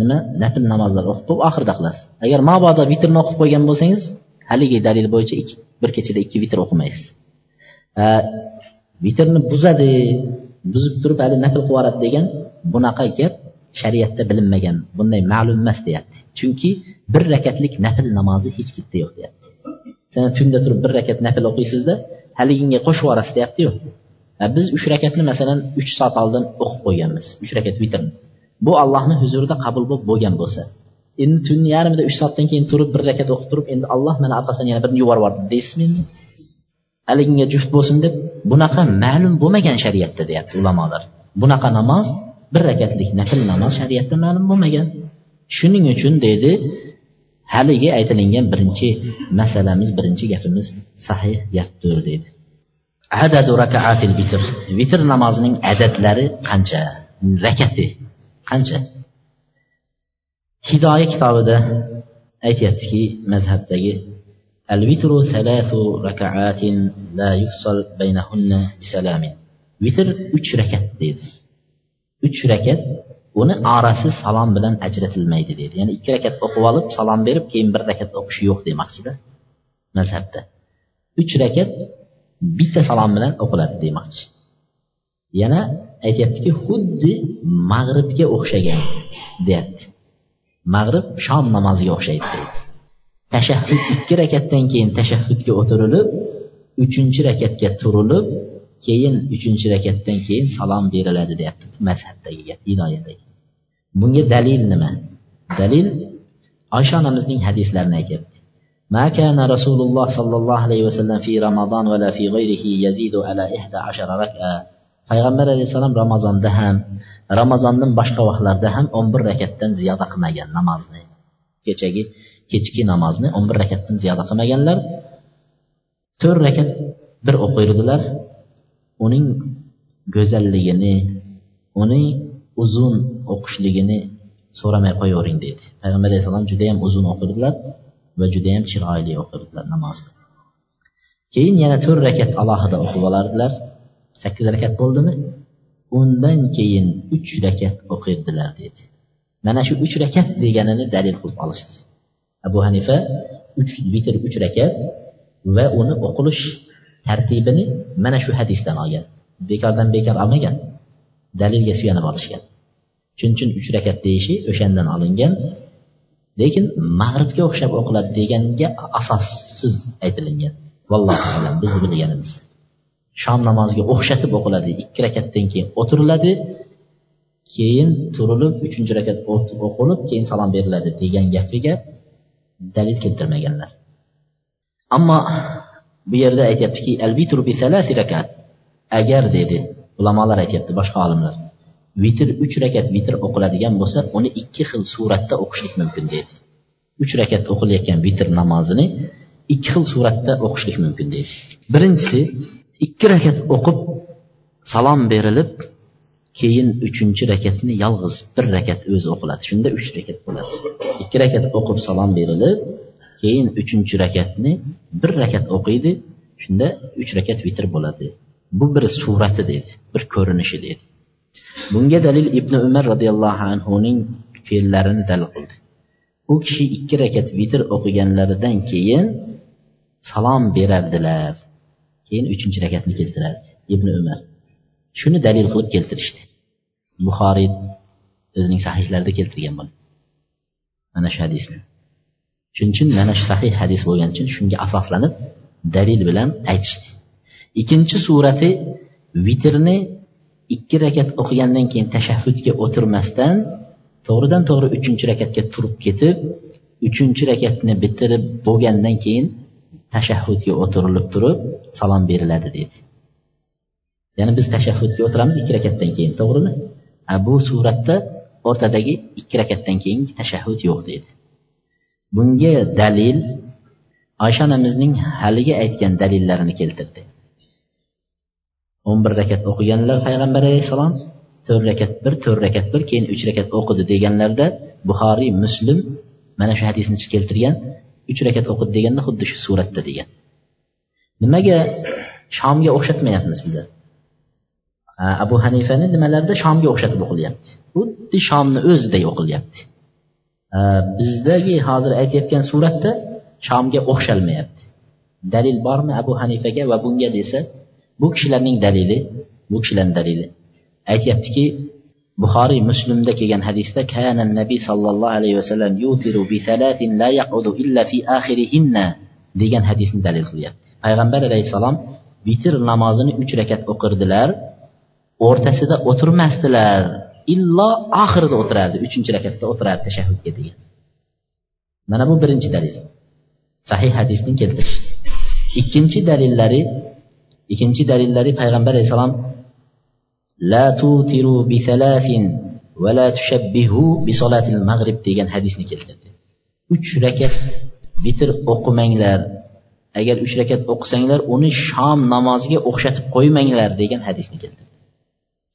nima nafl namozlar o'qib qo'yib oxirida qilasiz. Agar mabodo vitrni o'qib qo'ygan bo'lsangiz haligi dalil bo'yicha bir kechada ikki vitr o'qimaysiz. Vitrni buzadi buzib turib hali nafl qilib yuboradi degan bunaqa gap shariatda bilinmagan bunday ma'lum emas deyapti. Chunki bir rakatlik nafl namozi hech kimda yo'q deyapti. Tunda turib bir rakat nafl o'qiysizda haliginga qo'shib yuborasiz deyaptiyu biz uch rakatni masalan uch soat oldin o'qib qo'yganmiz uch rakat vitrni. Bu allohni huzurida qabul bo'lib bo'lgan bo'lsa endi tunni yarmida uch soatdan keyin turib bir rakat o'qib turib endi alloh mana orqasidan yana birini yuborib yubordi deysizmi? Endi haliginga juft bo'lsin deb bunaqa ma'lum bo'lmagan shariatda deyapti ulamolar. Bunaqa namoz bir rakatlik nafl namoz shariatda ma'lum bo'lmagan. Shuning uchun deydi haligi aytilingan birinchi masalamiz birinchi gapimiz sahih gapdir deydi. Adadu rakaatil vitr. Vitr namozining adadlari qancha? Rakati qancha? Hidoya kitobida aytyaptiki mazhabdagi al vitru thalathu rakaatin la yufsal baynahunna bisalamin vitr uch rakat deydi. Uch rakat uni orasi salom bilan ajratilmaydi deydi ya'ni ikki rakat o'qib olib salom berib keyin bir rakat o'qish yo'q demoqchida mazhabda. Uch rakat bitta salom bilan o'qiladi demoqchi. Yana aytyaptiki xuddi mag'ribga o'xshagan deyapti. Mag'rib shom namoziga o'xshaydi deydi. Tashahhud ikki rakatdan keyin tashahhudga o'tirilib uchinchi rakatga turilib keyin uchinchi rakatdan keyin salom beriladi deyapti mazhabdagi gap hidoyadagi bunga dalil nima dalil oysha onamizning hadislarini aytyapti ما كان رسول الله صلى الله عليه وسلم في رمضان ولا في غيره يزيد على إحدى عشر ركعة payg'ambar alayhissalom ramazonda ham ramazondan boshqa vaqtlarda ham o'n bir rakatdan ziyoda qilmagan namozni kechagi kechki namozni o'n bir rakatdan ziyoda qilmaganlar to'rt rakat bir o'qirdilar uning go'zalligini uning uzun o'qishligini so'ramay qo'yavering deydi payg'ambar alayhissalom judayam uzun o'qirdilar va judayam chiroyli o'qirdilar namozni keyin yana to'rt rakat alohida o'qib olardilar. Sakkiz rakat bo'ldimi? Undan keyin uch rakat o'qirdilar dedi. Mana shu uch rakat deganini dalil qilib olishdi. Abu hanifa uch vitr uch rakat va uni o'qilish tartibini mana shu hadisdan olgan. Bekordan bekor olmagan. Dalilga suyanib olishgan. Shuning uchun uch rakat deyishi o'shandan olingan. Lekin mag'ribga o'xshab o'qiladi deganga asossiz aytilingan vallohu alam biz bilganimiz. Shom namoziga o'xshatib o'qiladi ikki rakatdan keyin o'tiriladi keyin turilib uchinchi rakat o'qilib keyin salom beriladi degan gapiga dalil keltirmaganlar. Ammo bu yerda aytyaptiki agar dedi ulamolar aytyapti boshqa olimlar. Vitr uch rakat vitr o'qiladigan bo'lsa uni ikki xil suratda o'qishlik mumkin deydi. Uch rakat o'qilayotgan vitr namozini ikki xil suratda o'qishlik mumkin deydi. Birinchisi ikki rakat o'qib salom berilib keyin uchinchi rakatni yolg'iz bir rakat o'zi o'qiladi. Shunda uch rakat bo'ladi. Ikki rakat o'qib salom berilib keyin uchinchi rakatni bir rakat o'qiydi shunda uch rakat vitr bo'ladi. Bu bir surati deydi bir ko'rinishi deydi. Bunga dalil ibn umar roziyallohu anhuning fe'llarini dalil qildi. U kishi ikki rakat vitr o'qiganlaridan keyin salom berardilar. Keyin uchinchi rakatni keltirardi ibn umar. Shuni dalil qilib keltirishdi. Buxoriy o'zining sahihlarida keltirgan buni. Mana shu hadisni. Shuning uchun mana shu sahih hadis bo'lgani uchun shunga asoslanib dalil bilan aytishdi. Ikkinchi surati vitrni ikki rakat o'qigandan keyin tashahhudga o'tirmasdan to'g'ridan to'g'ri uchinchi rakatga turib ketib uchinchi rakatni bitirib bo'lgandan keyin tashahhudga o'tirilib turib salom beriladi dedi. Ya'ni biz tashahhudga o'tiramiz ikki rakatdan keyin to'g'rimi? Bu suratda o'rtadagi ikki rakatdan keyin tashahhud yo'q deydi bunga dalil oysha onamizning haligi aytgan dalillarini keltirdi. O'n bir rakat o'qiganlar payg'ambar alayhissalom to'rt rakat bir to'rt rakat bir keyin uch rakat o'qidi deganlarda buxoriy muslim mana shu hadisni keltirgan uch rakat o'qidi deganda xuddi shu suratda degan. Nimaga shomga o'xshatmayapmiz bizlar abu hanifani nimalarida shomga o'xshatib o'qilyapti? Xuddi shomni o'ziday o'qilyapti. Bizdagi hozir aytayotgan suratda shomga o'xshalmayapti. Dalil bormi abu hanifaga va bunga desa bu kishilarning dalili bu kishilarning dalili. Aytyaptiki buxoriy muslimda kelgan hadisda kana nabiy sollallohu alayhi vasallam yutiru bi thalathin la yaqudu illa fi akhirihinna degan hadisni dalil qilyapti. Payg'ambar alayhissalom vitr namozini uch rakat o'qirdilar o'rtasida o'tirmasdilar illo oxirida o'tirardi uchinchi rakatda o'tirardi tashahhudga degan. Mana bu birinchi dalil. Sahih hadisni keltirishdi. Ikkinchi dalillari ikkinchi dalillari payg'ambar alayhissalom la tutiru bi thalathin va la tushabbihu bi salatil mag'rib degan hadisni keltirdi. Uch rakat vitr o'qimanglar. Agar uch rakat o'qisanglar uni shom namoziga o'xshatib qo'ymanglar degan hadisni keltirdi.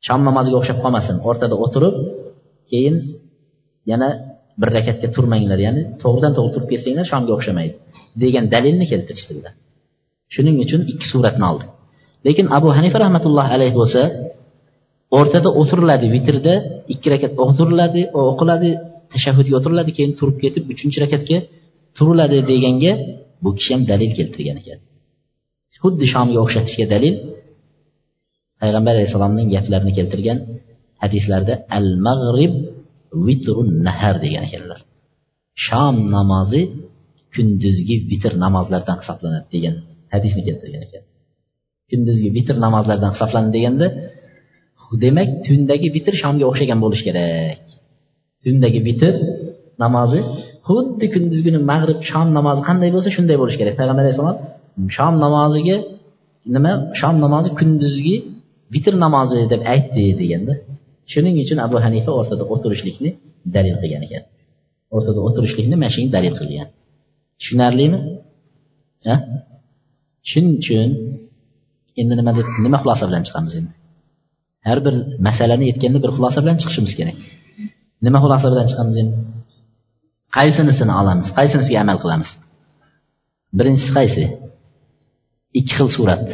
Shom namoziga o'xshab qolmasin. O'rtada o'tirib keyin yana bir rakatga turmanglar. Ya'ni to'g'ridan to'g'ri turib ketsanglar shomga o'xshamaydi degan dalilni keltirishdilar shuning uchun ikki suratni oldi lekin abu hanifa rahmatullohi alayhi bo'lsa o'rtada o'tiriladi vitrda ikki rakat o'tiriladi o'qiladi tashahhudga o'tiriladi keyin turib ketib uchinchi rakatga turiladi deganga bu kishi ham dalil keltirgan ekan. Xuddi shomga o'xshatishga dalil payg'ambar alayhissalomning gaplarini keltirgan hadislarda al mag'rib vitrun nahar degan ekanlar. Shom namozi kunduzgi vitr namozlardan hisoblanadi degan hadisni keltirgan ekan. Kunduzgi vitr namozlardan hisoblanadi deganda demak tundagi vitr shomga o'xshagan bo'lishi kerak. Tundagi vitr namozi xuddi kunduzgini mag'rib shom namozi qanday bo'lsa shunday bo'lishi kerak. Payg'ambar alayhissalom shom namoziga nima? Shom namozi kunduzgi vitr namozi deb aytdi deganda shuning uchun abu hanifa o'rtada o'tirishlikni dalil qilgan ekan. O'rtada o'tirishlikni mana shunga dalil qilgan. Tushunarlimi? Shuning uchun endi nima deb nima xulosa bilan chiqamiz endi? Har bir masalani aytganda bir xulosa bilan chiqishimiz kerak. Nima xulosa bilan chiqamiz endi? Qaysinisini olamiz qaysinisiga amal qilamiz? Birinchisi qaysi? Ikki xil surat.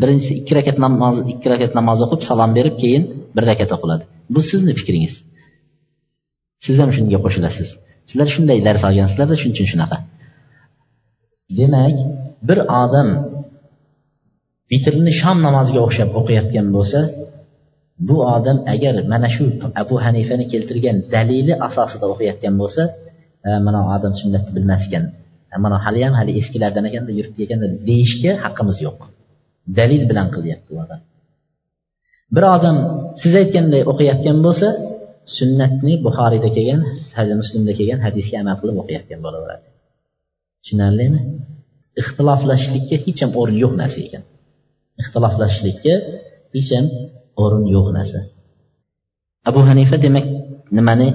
Birinchisi ikki rakat namoz ikki rakat namoz o'qib salom berib keyin bir rakat o'qiladi. Bu sizni fikringiz. Siz ham shunga qo'shilasiz. Sizlar shunday dars olgansizlarda shuning uchun shunaqa. Demak bir odam vitrni shom namoziga o'xshab o'qiyotgan bo'lsa bu odam agar mana shu abu hanifani keltirgan dalili asosida o'qiyotgan bo'lsa mana odam sunnatni bilmas ekan. Mana haliyam hali eskilardan ekanda yurtda ekanda deyishga haqqimiz yo'q. Dalil bilan qilyapti u odam. Bir odam siz aytganday o'qiyotgan bo'lsa sunnatni buxoriyda kelgan muslimda kelgan hadisga amal qilib o'qiyotgan bo'laveradi. Tushunarlimi? Ixtiloflashlikka hech ham o'rin yo'q narsa ekan. Ixtiloflashishlikka hech ham o'rin yo'q narsa. Abu hanifa demak nimani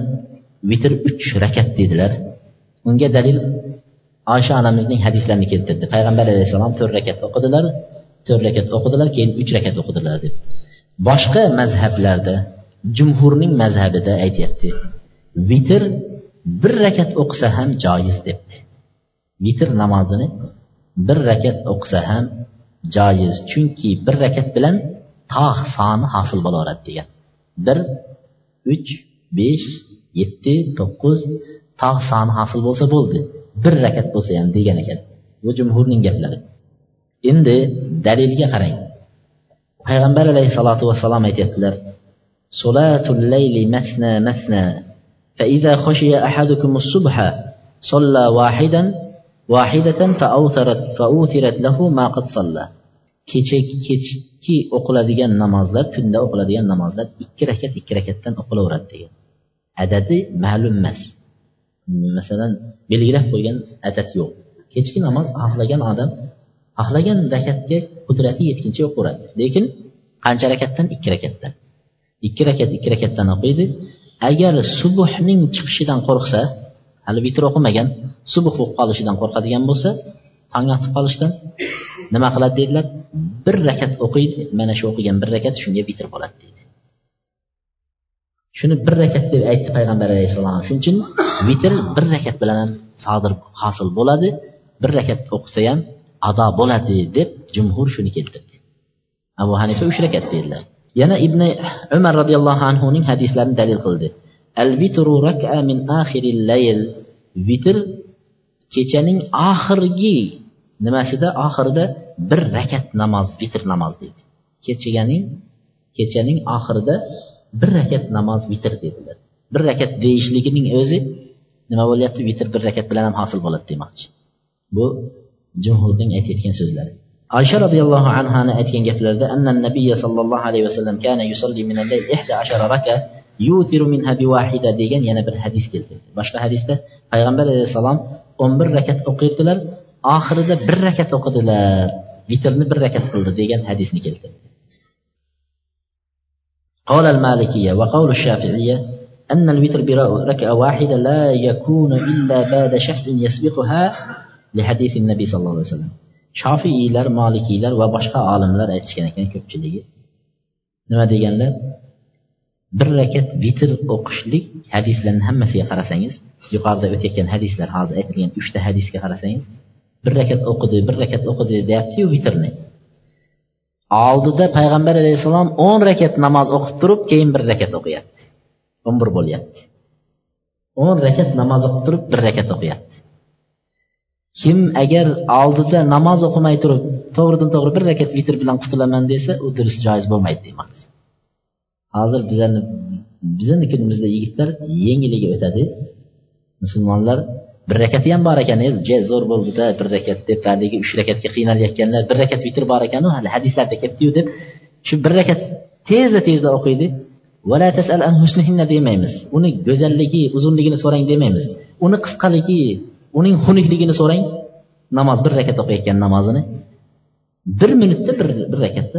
vitr uch rakat dedilar. Unga dalil oysha onamizning hadislarini keltirdi. Payg'ambar alayhissalom to'rt rakat o'qidilar to'rt rakat o'qidilar keyin uch rakat o'qidilar deb boshqa mazhablarda jumhurning mazhabida aytyapti vitr bir rakat o'qisa ham joiz debdi. Vitr namozini bir rakat o'qisa ham joiz chunki bir rakat bilan tog' soni hosil bo'laveradi degan bir uch besh yetti to'qqiz tog' soni hosil bo'lsa bo'ldi bir rakat bo'lsa ham degan ekan bu jumhurning gaplari endi dalilga qarang payg'ambar alayhissalotu vassalom aytyaptilar solatul layli masna masna فإذا خشي أحدكم الصبح صلى واحدا vahidatan fa'utirat fa'utirat lahu ma qad salla. Kecha kechki o'qiladigan namozlar tunda o'qiladigan namozlar 2 rakat 2 rakatdan o'qilaveradi degan. Adadi ma'lum emas. Masalan belgilab qo'ygan adat yo'q. Kechki namoz xohlagan odam xohlagan rakatga qudrati yetguncha o'qiveradi lekin qancha rakatdan? Ikki rakatdan. Ikki rakat ikki rakatdan o'qiydi. Agar subhning chiqishidan qo'rqsa hali vitr o'qimagan subh o'qib qolishidan qo'rqadigan bo'lsa tong otib qolishdan nima qiladi dedilar? Bir rakat o'qiydi. Mana shu o'qigan bir rakat shunga vitr bo'ladi deydi shuni bir rakat deb aytdi payg'ambar alayhissalom. Shuning uchun vitr bir rakat bilan ham sodir hosil bo'ladi. Bir rakat o'qisa ham ado bo'ladi deb jumhur shuni keltirdi. Abu hanifa uch rakat dedilar. Yana ibn umar roziyallohu anhuning hadislarini dalil qildi. Al vitru raka min axiril layl. Vitr kechaning oxirgi nimasida oxirida bir rakat namoz vitr namoz deydi. Kechaganing kechaning oxirida bir rakat namoz vitr dedilar. Bir rakat deyishligining o'zi nima bo'lyapti? Vitr bir rakat bilan ham hosil bo'ladi demoqchi. Bu jumhurning aytayotgan so'zlari. Oysha roziyallohu anhani aytgan gaplarida anna nabiy sollallohu alayhi vasallam kana yusalli min al-layl 11 raka. yutiru minha biwahida degan yana bir hadis keltirdi boshqa hadisda payg'ambar alayhissalom 11 rakat o'qirdilar oxirida bir rakat o'qidilar vitrni bir rakat qildi degan hadisni keltirdi قال المالكية وقول الشافعية أن الوتر بركعة واحدة لا يكون إلا بعد شفع يسبقها لحديث النبي صلى الله عليه وسلم shofiyiylar molikiylar va boshqa olimlar aytishgan ekan ko'pchiligi nima deganlar Bir rakat vitr o'qishlik hadislarni hammasiga qarasangiz yuqorida o'tayotgan hadislar hozir aytilgan uchta hadisga qarasangiz bir rakat o'qidi bir rakat o'qidi deyaptiyu vitrni. Oldida payg'ambar alayhissalom o'n rakat namoz o'qib turib keyin bir rakat o'qiyapti. O'n bir bo'lyapti. O'n rakat namoz o'qib turib bir rakat o'qiyapti. Kim agar oldida namoz o'qimay turib to'g'ridan to'g'ri bir rakat vitr bilan qutulaman desa u durust joiz bo'lmaydi demoqchi. Hozir bizani bizani kunimizda yigitlar yengiliga o'tadi. Musulmonlar bir rakati ham bor ekan zo'r bo'ldida bir rakat deb haligi uch rakatga qiynalayotganlar bir rakat vitr bor ekanu hali hadislarda kelibdiyu deb shu bir rakat tezda tezda o'qiydi. Demaymiz. Uni go'zalligi uzunligini so'rang demaymiz. Uni qisqaligi uning xunukligini so'rang. Namoz bir rakat o'qiyotgan namozini. Bir minutda bir bir rakatda.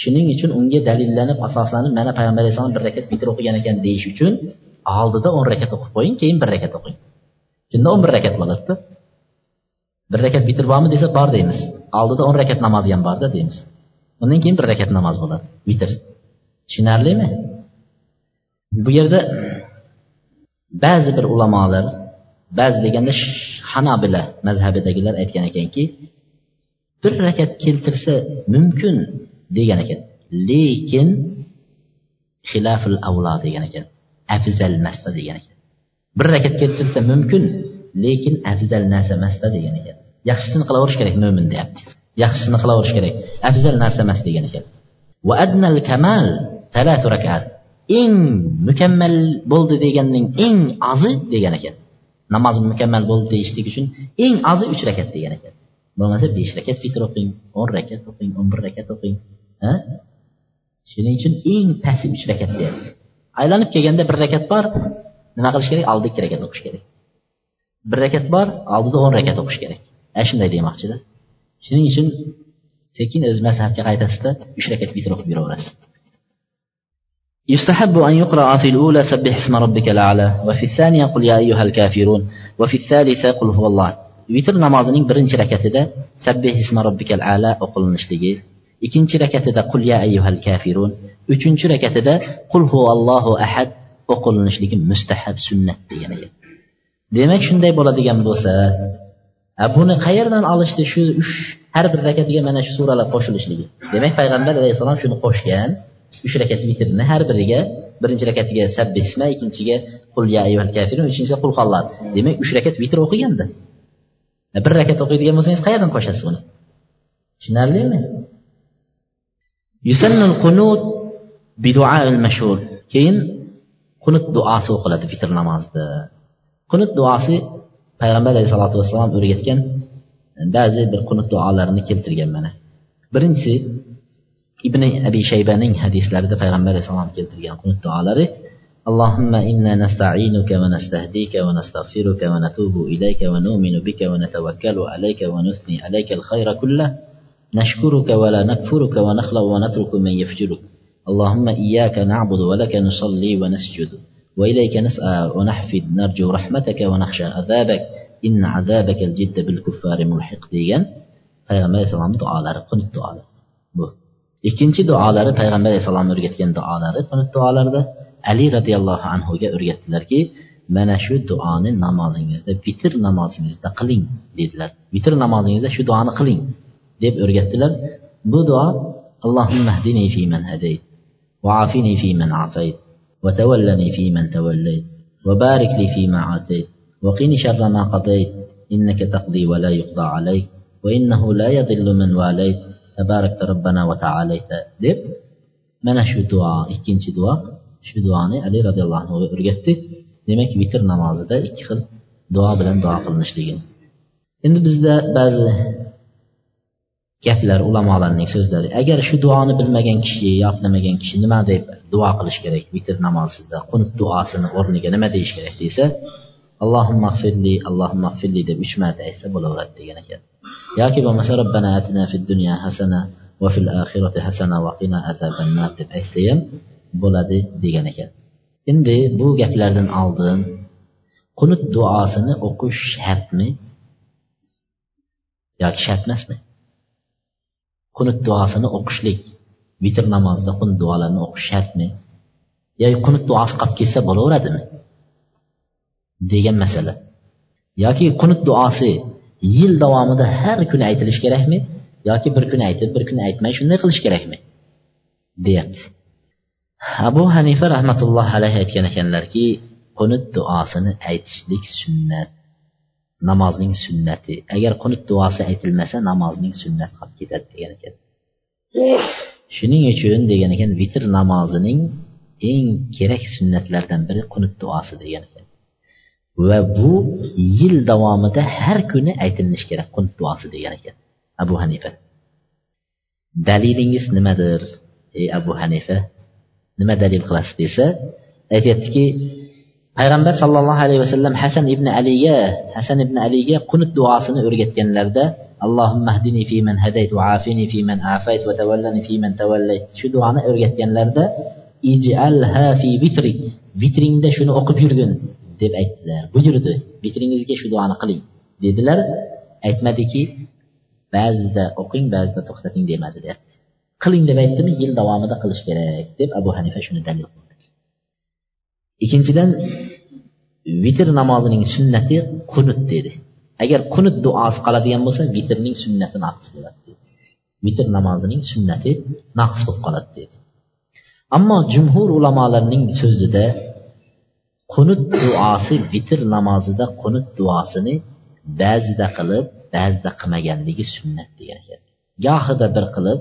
Shuning uchun unga dalillanib asoslanib mana payg'ambar alayhissalom bir rakat vitr o'qigan ekan deyish uchun oldida o'n rakat o'qib qo'ying keyin bir rakat o'qing. Shunda o'n bir rakat bo'ladida. Bir rakat vitr bormi desa bor deymiz. Oldida o'n rakat namozi ham borda deymiz. Undan keyin bir rakat namoz bo'ladi. Vitr tushunarlimi? Bu yerda ba'zi bir ulamolar ba'zi deganda hanabila mazhabidagilar aytgan ekanki bir rakat keltirsa mumkin degan ekan. Lekin xilafil avlo degan ekan. Afzal masda degan ekan. Bir rakat keltirsa mumkin lekin afzal narsa emasda degan ekan. Yaxshisini qilaverish kerak mo'min deyapti. Yaxshisini qilaverish kerak. Afzal narsa emas degan ekan. Va adnal kamal talatu rakat. Eng mukammal bo'ldi deganning eng ozi degan ekan. Namoz mukammal bo'ldi deyishlik uchun eng ozi uch rakat degan ekan. Bo'lmasa besh rakat fitr o'qing o'n rakat o'qing o'n bir rakat o'qing. shuning uchun eng pasti uch rakat deyapti aylanib kelganda bir rakat bor nima qilish kerak oldida ikki rakat o'qish kerak bir rakat bor oldida o'n rakat o'qish kerak ana shunday demoqchida shuning uchun sekin o'z mazhabga qaytasizda uch rakat vitr o'qib yuraverasiz يستحب أن يقرأ في الأولى سبح اسم ربك الأعلى وفي الثانية قل يا أيها الكافرون وفي الثالثة قل هو الله vitr namozining birinchi rakatida sabbih isma robbikal ala o'qilinishligi ikkinchi rakatida qul ya ayyuhal kafirun. Uchinchi rakatida qul huvallohu ahad o'qilinishligi mustahab sunnat degan ekan demak shunday bo'ladigan bo'lsa buni qayerdan olishdi shu uch har bir rakatiga mana shu suralar qo'shilishligi demak payg'ambar alayhissalom shuni qo'shgan. Uch rakat vitrni har biriga birinchi rakatiga sabbisma ikkinchiga qul ya ayyuhal kafirun uchinchisiga qul hallat demak uch rakat vitr o'qiganda. Bir rakat o'qiydigan bo'lsangiz qayerdan qo'shasiz uni? Tushunarlimi? yusannul qunut biduail mashhur keyin qunut duosi o'qiladi vitr namozida qunut duosi payg'ambar alayhisalotu vassalom o'rgatgan ba'zi bir qunut duolarini keltirgan mana birinchisi ibn abi shaybaning hadislarida payg'ambar alayhissalom keltirgan qunut duolari اللهم إنا نستعينك ونستهديك ونستغفرك ونتوب إليك ونؤمن بك ونتوكل عليك ونثني عليك الخير كله نشكرك ولا نكفرك ونخلع ونترك من يفجرك اللهم إياك نعبد ولك نصلي ونسجد وإليك نسعى ونحفد نرجو رحمتك ونخشى عذابك إن عذابك الجد بالكفار ملحق degan payg'ambar alayhissalom duolari qunut duolari bu ikkinchi duolari payg'ambar alayhissalom o'rgatgan duolari qunut duolarida ali roziyallohu anhuga o'rgatdilarki mana shu duoni namozingizda vitr namozingizda qiling dedilar vitr namozingizda shu duoni qiling deb o'rgatdilar bu duo اللهم اهدني فيمن هديت وعافني فيمن عافيت وتولني فيمن توليت وبارك لي فيما عاتيت وقني شر ما قضيت إنك تقضي ولا يقضى عليك وإنه لا يضل من واليت robbana va taalayta deb mana shu duo ikkinchi duo shu duoni ali roziyallohu anhuga o'rgatdi demak vitr namozida ikki xil duo bilan duo qilinishligini endi bizda ba'zi gaplar ulamolarning so'zlari agar shu duoni bilmagan kishi yo bilmagan kishi nima deb duo qilish kerak vitr namozida qunut duosini o'rniga nima deyish kerak desa allohimma firli allohimma firli deb uch marta aytsa bo'laveradi degan ekan yoki bo'lmasa robbana atina fid dunya hasana va fil oxirati hasana va qina azabannar deb aytsa ham bo'ladi degan ekan endi bu gaplardan oldin qunut duosini o'qish shartmi yoki shart emasmi qunut duosini o'qishlik. Vitr namozida qunut duolarini o'qish shartmi? Yoki qunut duosi qolib ketsa bo'laveradimi? Degan masala. Yoki qunut duosi yil davomida har kuni aytilishi kerakmi? Yoki bir kun aytib bir kun aytmay shunday qilish kerakmi? Deyapti. Abu hanifa rahmatullohi alayhi aytgan ekanlarki qunut duosini aytishlik sunnat. Namozning sunnati. Agar qunut duosi aytilmasa namozning sunnat qolib ketadi degan ekan. Shuning uchun degan ekan vitr namozining eng kerak sunnatlardan biri qunut duosi degan ekan. Va bu yil davomida har kuni aytilishi kerak qunut duosi degan ekan. Abu hanifa. Dalilingiz nimadir ey abu hanifa? Nima dalil qilasiz desa aytyaptiki payg'ambar sollallohu alayhi vasallam hasan ibn aliga hasan ibn aliga qunut duosini o'rgatganlarida allohimma hdini fi man hadayt va afini fi man afayt va tavallani fi man tavallayt shu duoni o'rgatganlarida ij'alha fi vitri vitringda shuni o'qib yurgin deb aytdilar. Buyurdi vitringizga shu duoni qiling dedilar. Aytmadiki ba'zida o'qing ba'zida to'xtating demadi deyapti qiling deb aytdimi yil davomida qilish kerak deb abu hanifa shuni dalil qildi. Ikkinchidan vitr namozining sunnati qunut dedi. Agar qunut duosi qoladigan bo'lsa vitrning sunnati naqs bo'ladi dedi. Vitr namozining sunnati naqs bo'lib qoladi dedi. Ammo jumhur ulamolarning so'zida qunut duosi vitr namozida qunut duosini ba'zida qilib ba'zida qilmaganligi sunnat degan ekan. Gohida bir qilib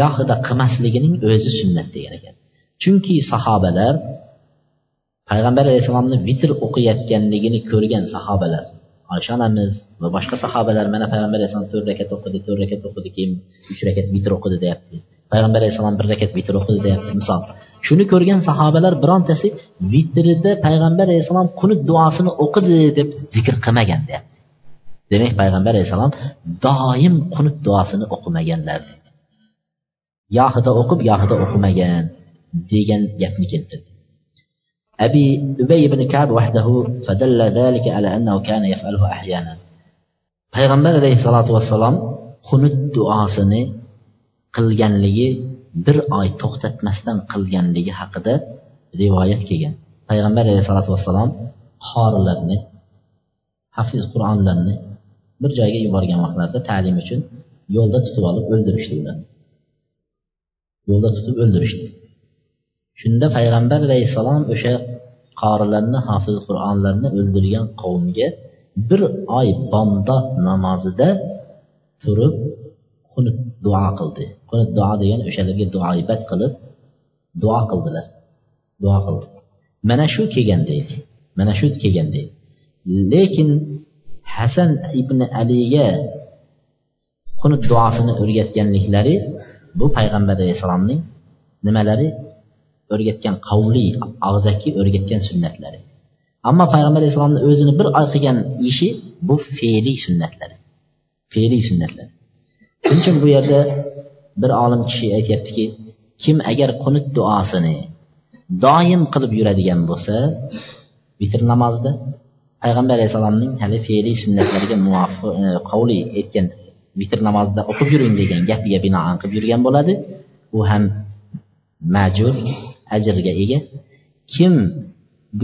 gohida qilmasligining o'zi sunnat degan ekan. Chunki sahobalar payg'ambar alayhissalomni vitr o'qiyotganligini ko'rgan sahobalar oysha onamiz va boshqa sahobalar mana payg'ambar alayhissalom to'rt rakat o'qidi to'rt rakat o'qidi keyin uch rakat vitr o'qidi deyapti. Payg'ambar alayhissalom bir rakat vitr o'qidi deyapti. Misol shuni ko'rgan sahobalar birontasi vitrida payg'ambar alayhissalom qunut duosini o'qidi deb zikr qilmagan deyapti. Demak payg'ambar alayhissalom doim qunut duosini o'qimaganlar yohida o'qib yohida o'qimagan degan gapni keltirdi. أبي أبي بن كعب وحده فدل ذلك على أنه كان يفعله أحيانا payg'ambar alayhissalotu vassalom qunut duosini qilganligi bir oy to'xtatmasdan qilganligi haqida rivoyat kelgan payg'ambar alayhissalotu vassalom qorilarni hafiz qur'onlarni bir joyga yuborgan vaqtlarida ta'lim uchun yo'lda tutib olib o'ldirishdi ularni yo'lda tutib o'ldirishdi Shunda payg'ambar alayhissalom o'sha qorilarni hofiz qur'onlarni o'ldirgan qavmga bir oy bomdod namozida turib xunut duo qildi. Xunut duo degani o'shalarga duoibat qilib duo qildilar. Duo qildi. Mana shu kelgan deydi. Mana shu kelgan deydi. Lekin hasan ibn aliga xunut duosini o'rgatganliklari bu payg'ambar alayhissalomning nimalari o'rgatgan qavli og'zaki o'rgatgan sunnatlari. Ammo payg'ambar alayhissalomni o'zini bir oy qilgan ishi bu fe'liy sunnatlari. Fe'liy sunnatlar. Shuning uchun bu yerda bir olim kishi aytyaptiki kim agar qunut duosini doim qilib yuradigan bo'lsa vitr namozida payg'ambar alayhissalomning hali fe'liy sunnatlariga muvofiq e, qavli aytgan vitr namozida o'qib yuring degan gapiga binoan qilib yurgan bo'ladi. U ham majur ajrga ega. Kim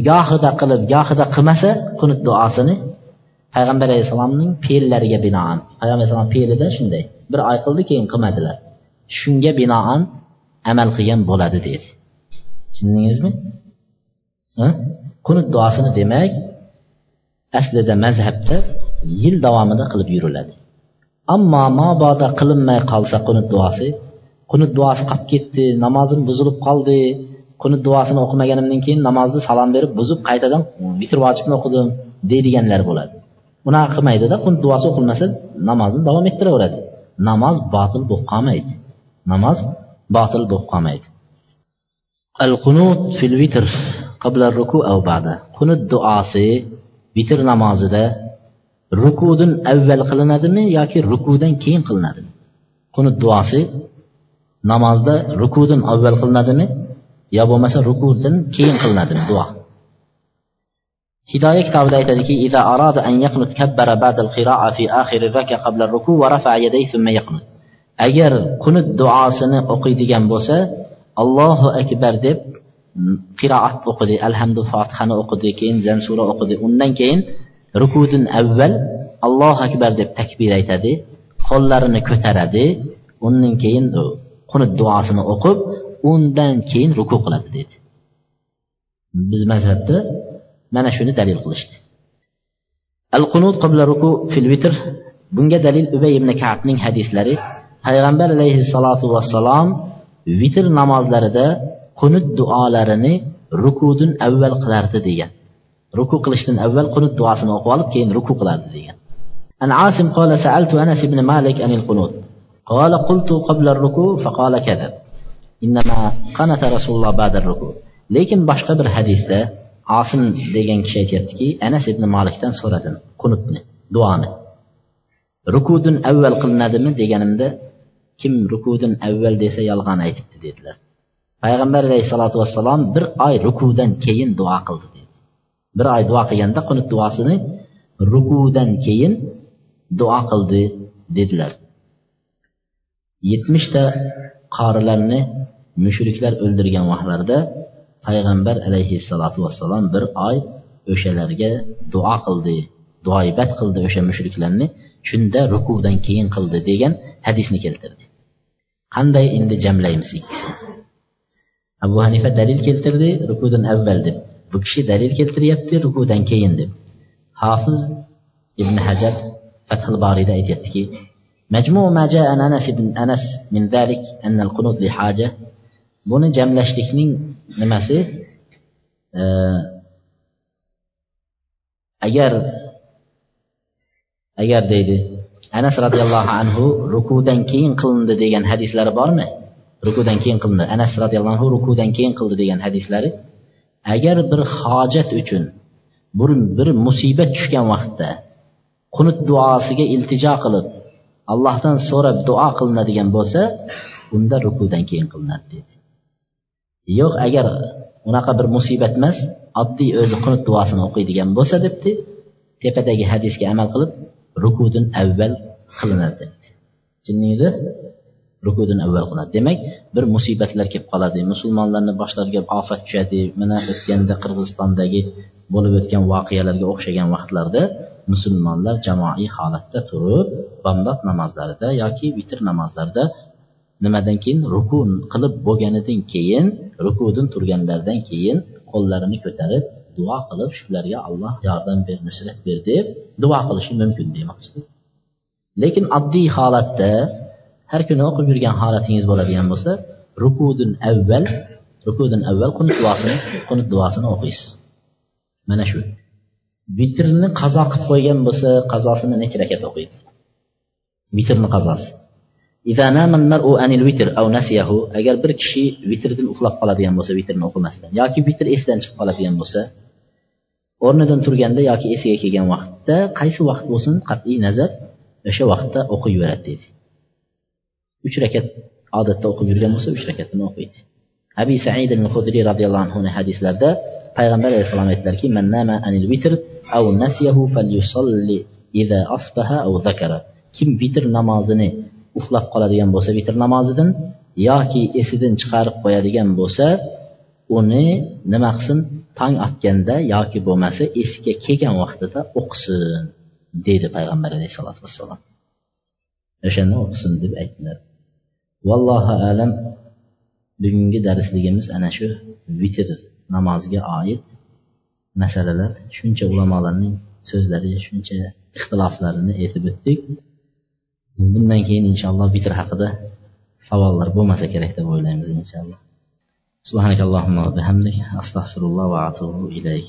gohida qilib gohida qilmasa qunut duosini payg'ambar alayhissalomning fe'llariga binoan. Payg'ambar alayhissalom fe'lida shunday. Bir oy qildi keyin qilmadilar. Shunga binoan amal qilgan bo'ladi dedi tushundingizmi? Qunut duosini demak aslida mazhabda yil davomida qilib yuriladi. Ammo mabodo qilinmay qolsa qunut duosi qunut duosi qolib ketdi namozim buzilib qoldi qunut duosini o'qimaganimdan keyin namozni salom berib buzib qaytadan vitr vojibni o'qidim deydiganlar bo'ladi. Bunaqa qilmaydida qunut duosi o'qilmasa namozni davom ettiraveradi. Namoz botil bo'lib qolmaydi. Namoz botil bo'lib qolmaydi. Al qunut fil vitr qabla ruku av ba'da. Qunut duosi vitr namozida rukudan avval qilinadimi yoki rukudan keyin qilinadimi? Qunut duosi namozda rukudan avval qilinadimi? yo bo'lmasa rukudan keyin qilinadimi duo hidoya kitobida aytadiki إذا أراد أن يقنت كبر بعد القراءة في آخر الركعة قبل الركوع ورفع يديه ثم يقنت agar qunut duosini o'qiydigan bo'lsa allohu akbar deb qiroat o'qidi alhamdu fotihani o'qidi keyin zan sura o'qidi undan keyin rukudan avval allohu akbar deb takbir aytadi qo'llarini ko'taradi undan keyin qunut duosini o'qib undan keyin ruku qiladi dedi biz mazhabda mana shuni dalil qilishdi al qunut qabla ruku fil vitr bunga dalil ubay ibn kabning hadislari payg'ambar alayhissalotu vassalom vitr namozlarida qunut duolarini rukudun avval qilardi degan ruku qilishdan avval qunut duosini o'qib olib keyin ruku qilardi degan عن عاصم قال سألت أنس بن مالك عن القنوت قال قلت قبل الركوع فقال كذب innama qanata rasululloh badr ruku lekin boshqa bir hadisda osim degan kishi aytyaptiki anas ibn malikdan so'radim qunutni duoni rukudun avval qilinadimi? deganimda kim rukudun avval desa yolg'on aytibdi dedilar. Payg'ambar alayhissalotu vassalom bir oy rukudan keyin duo qildi dedi. Bir oy duo qilganda qunut duosini rukudan keyin duo qildi dedilar. Yetmishta qorilarni mushriklar o'ldirgan vaqtlarida payg'ambar alayhissalotu vassalom bir oy o'shalarga duo qildi duoibat qildi o'sha mushriklarni shunda rukudan keyin qildi degan hadisni keltirdi. Qanday endi jamlaymiz ikkisini abu hanifa dalil keltirdi rukudan avval deb. Bu kishi dalil keltiryapti rukudan keyin deb. Hofiz ibn hajar fathil boriyda aytyaptiki majmu ma an anas ibn anas min zalik anna al qunut li haja buni jamlashlikning nimasi? Agar agar deydi anas roziyallohu anhu rukudan keyin qilindi degan hadislari bormi? Rukudan keyin qilindi. Anas roziyallohu anhu rukudan keyin qildi degan hadislari. Agar bir hojat uchun bir, bir musibat tushgan vaqtda qunut duosiga iltijo qilib allohdan so'rab duo qilinadigan bo'lsa unda rukudan keyin qilinadi dedi. Yo'q agar unaqa bir musibat emas oddiy o'zi qunut duosini o'qiydigan bo'lsa debdi tepadagi hadisga amal qilib rukudin avval qilinadi debdi. Tushundingizmi rukudin avval qilinadi. Demak bir musibatlar kelib qoladi. Musulmonlarni boshlariga ofat tushadi mana o'tganda qirg'izistondagi bo'lib o'tgan voqealarga o'xshagan vaqtlarda musulmonlar jamoaviy holatda turib bomdod namozlarida yoki vitr namozlarida nimadan keyin? Rukun qilib bo'lganidan keyin rukudan turganlaridan keyin qo'llarini ko'tarib duo qilib shularga alloh yordam ber nusrat ber deb duo qilishi mumkin demoqchi. Lekin oddiy holatda har kuni o'qib yurgan holatingiz bo'ladigan bo'lsa rukudin avval rukudin avval qunut duosini qunut duosini o'qiysiz. Mana shu. Vitrni qazo qilib qo'ygan bo'lsa qazosini necha rakat o'qiydi vitrni qazosi. Agar bir kishi vitrdan uxlab qoladigan bo'lsa vitrni o'qimasdan yoki vitr esidan chiqib qoladigan bo'lsa o'rnidan turganda yoki esiga kelgan vaqtda qaysi vaqt bo'lsin qat'iy nazar o'sha vaqtda o'qiyveradi deydi. Uch rakat odatda o'qib yurgan bo'lsa uch rakatini o'qiydi. Abi said al hudriy roziyallohu anhu hadislarida payg'ambar alayhissalom aytdilarki man anil vitr aw nasiyahu falyusalli idza asbaha aw zakara kim vitr namozini uxlab qoladigan bo'lsa vitr namozidan yoki esidan chiqarib qo'yadigan bo'lsa uni nima qilsin? Tong otganda yoki bo'lmasa esiga kelgan vaqtida o'qisin dedi payg'ambar alayhissalotu vassalom. O'shanda o'qisin deb aytdilar. Vallohu alam bugungi darsligimiz ana shu vitr namoziga oid masalalar. Shuncha ulamolarning so'zlari shuncha ixtiloflarini aytib o'tdik. bundan keyin inshaalloh vitr haqida savollar bo'lmasa kerak deb o'ylaymiz inshaalloh سبحانك اللهم وبحمدك أستغفر الله وأتوب إليك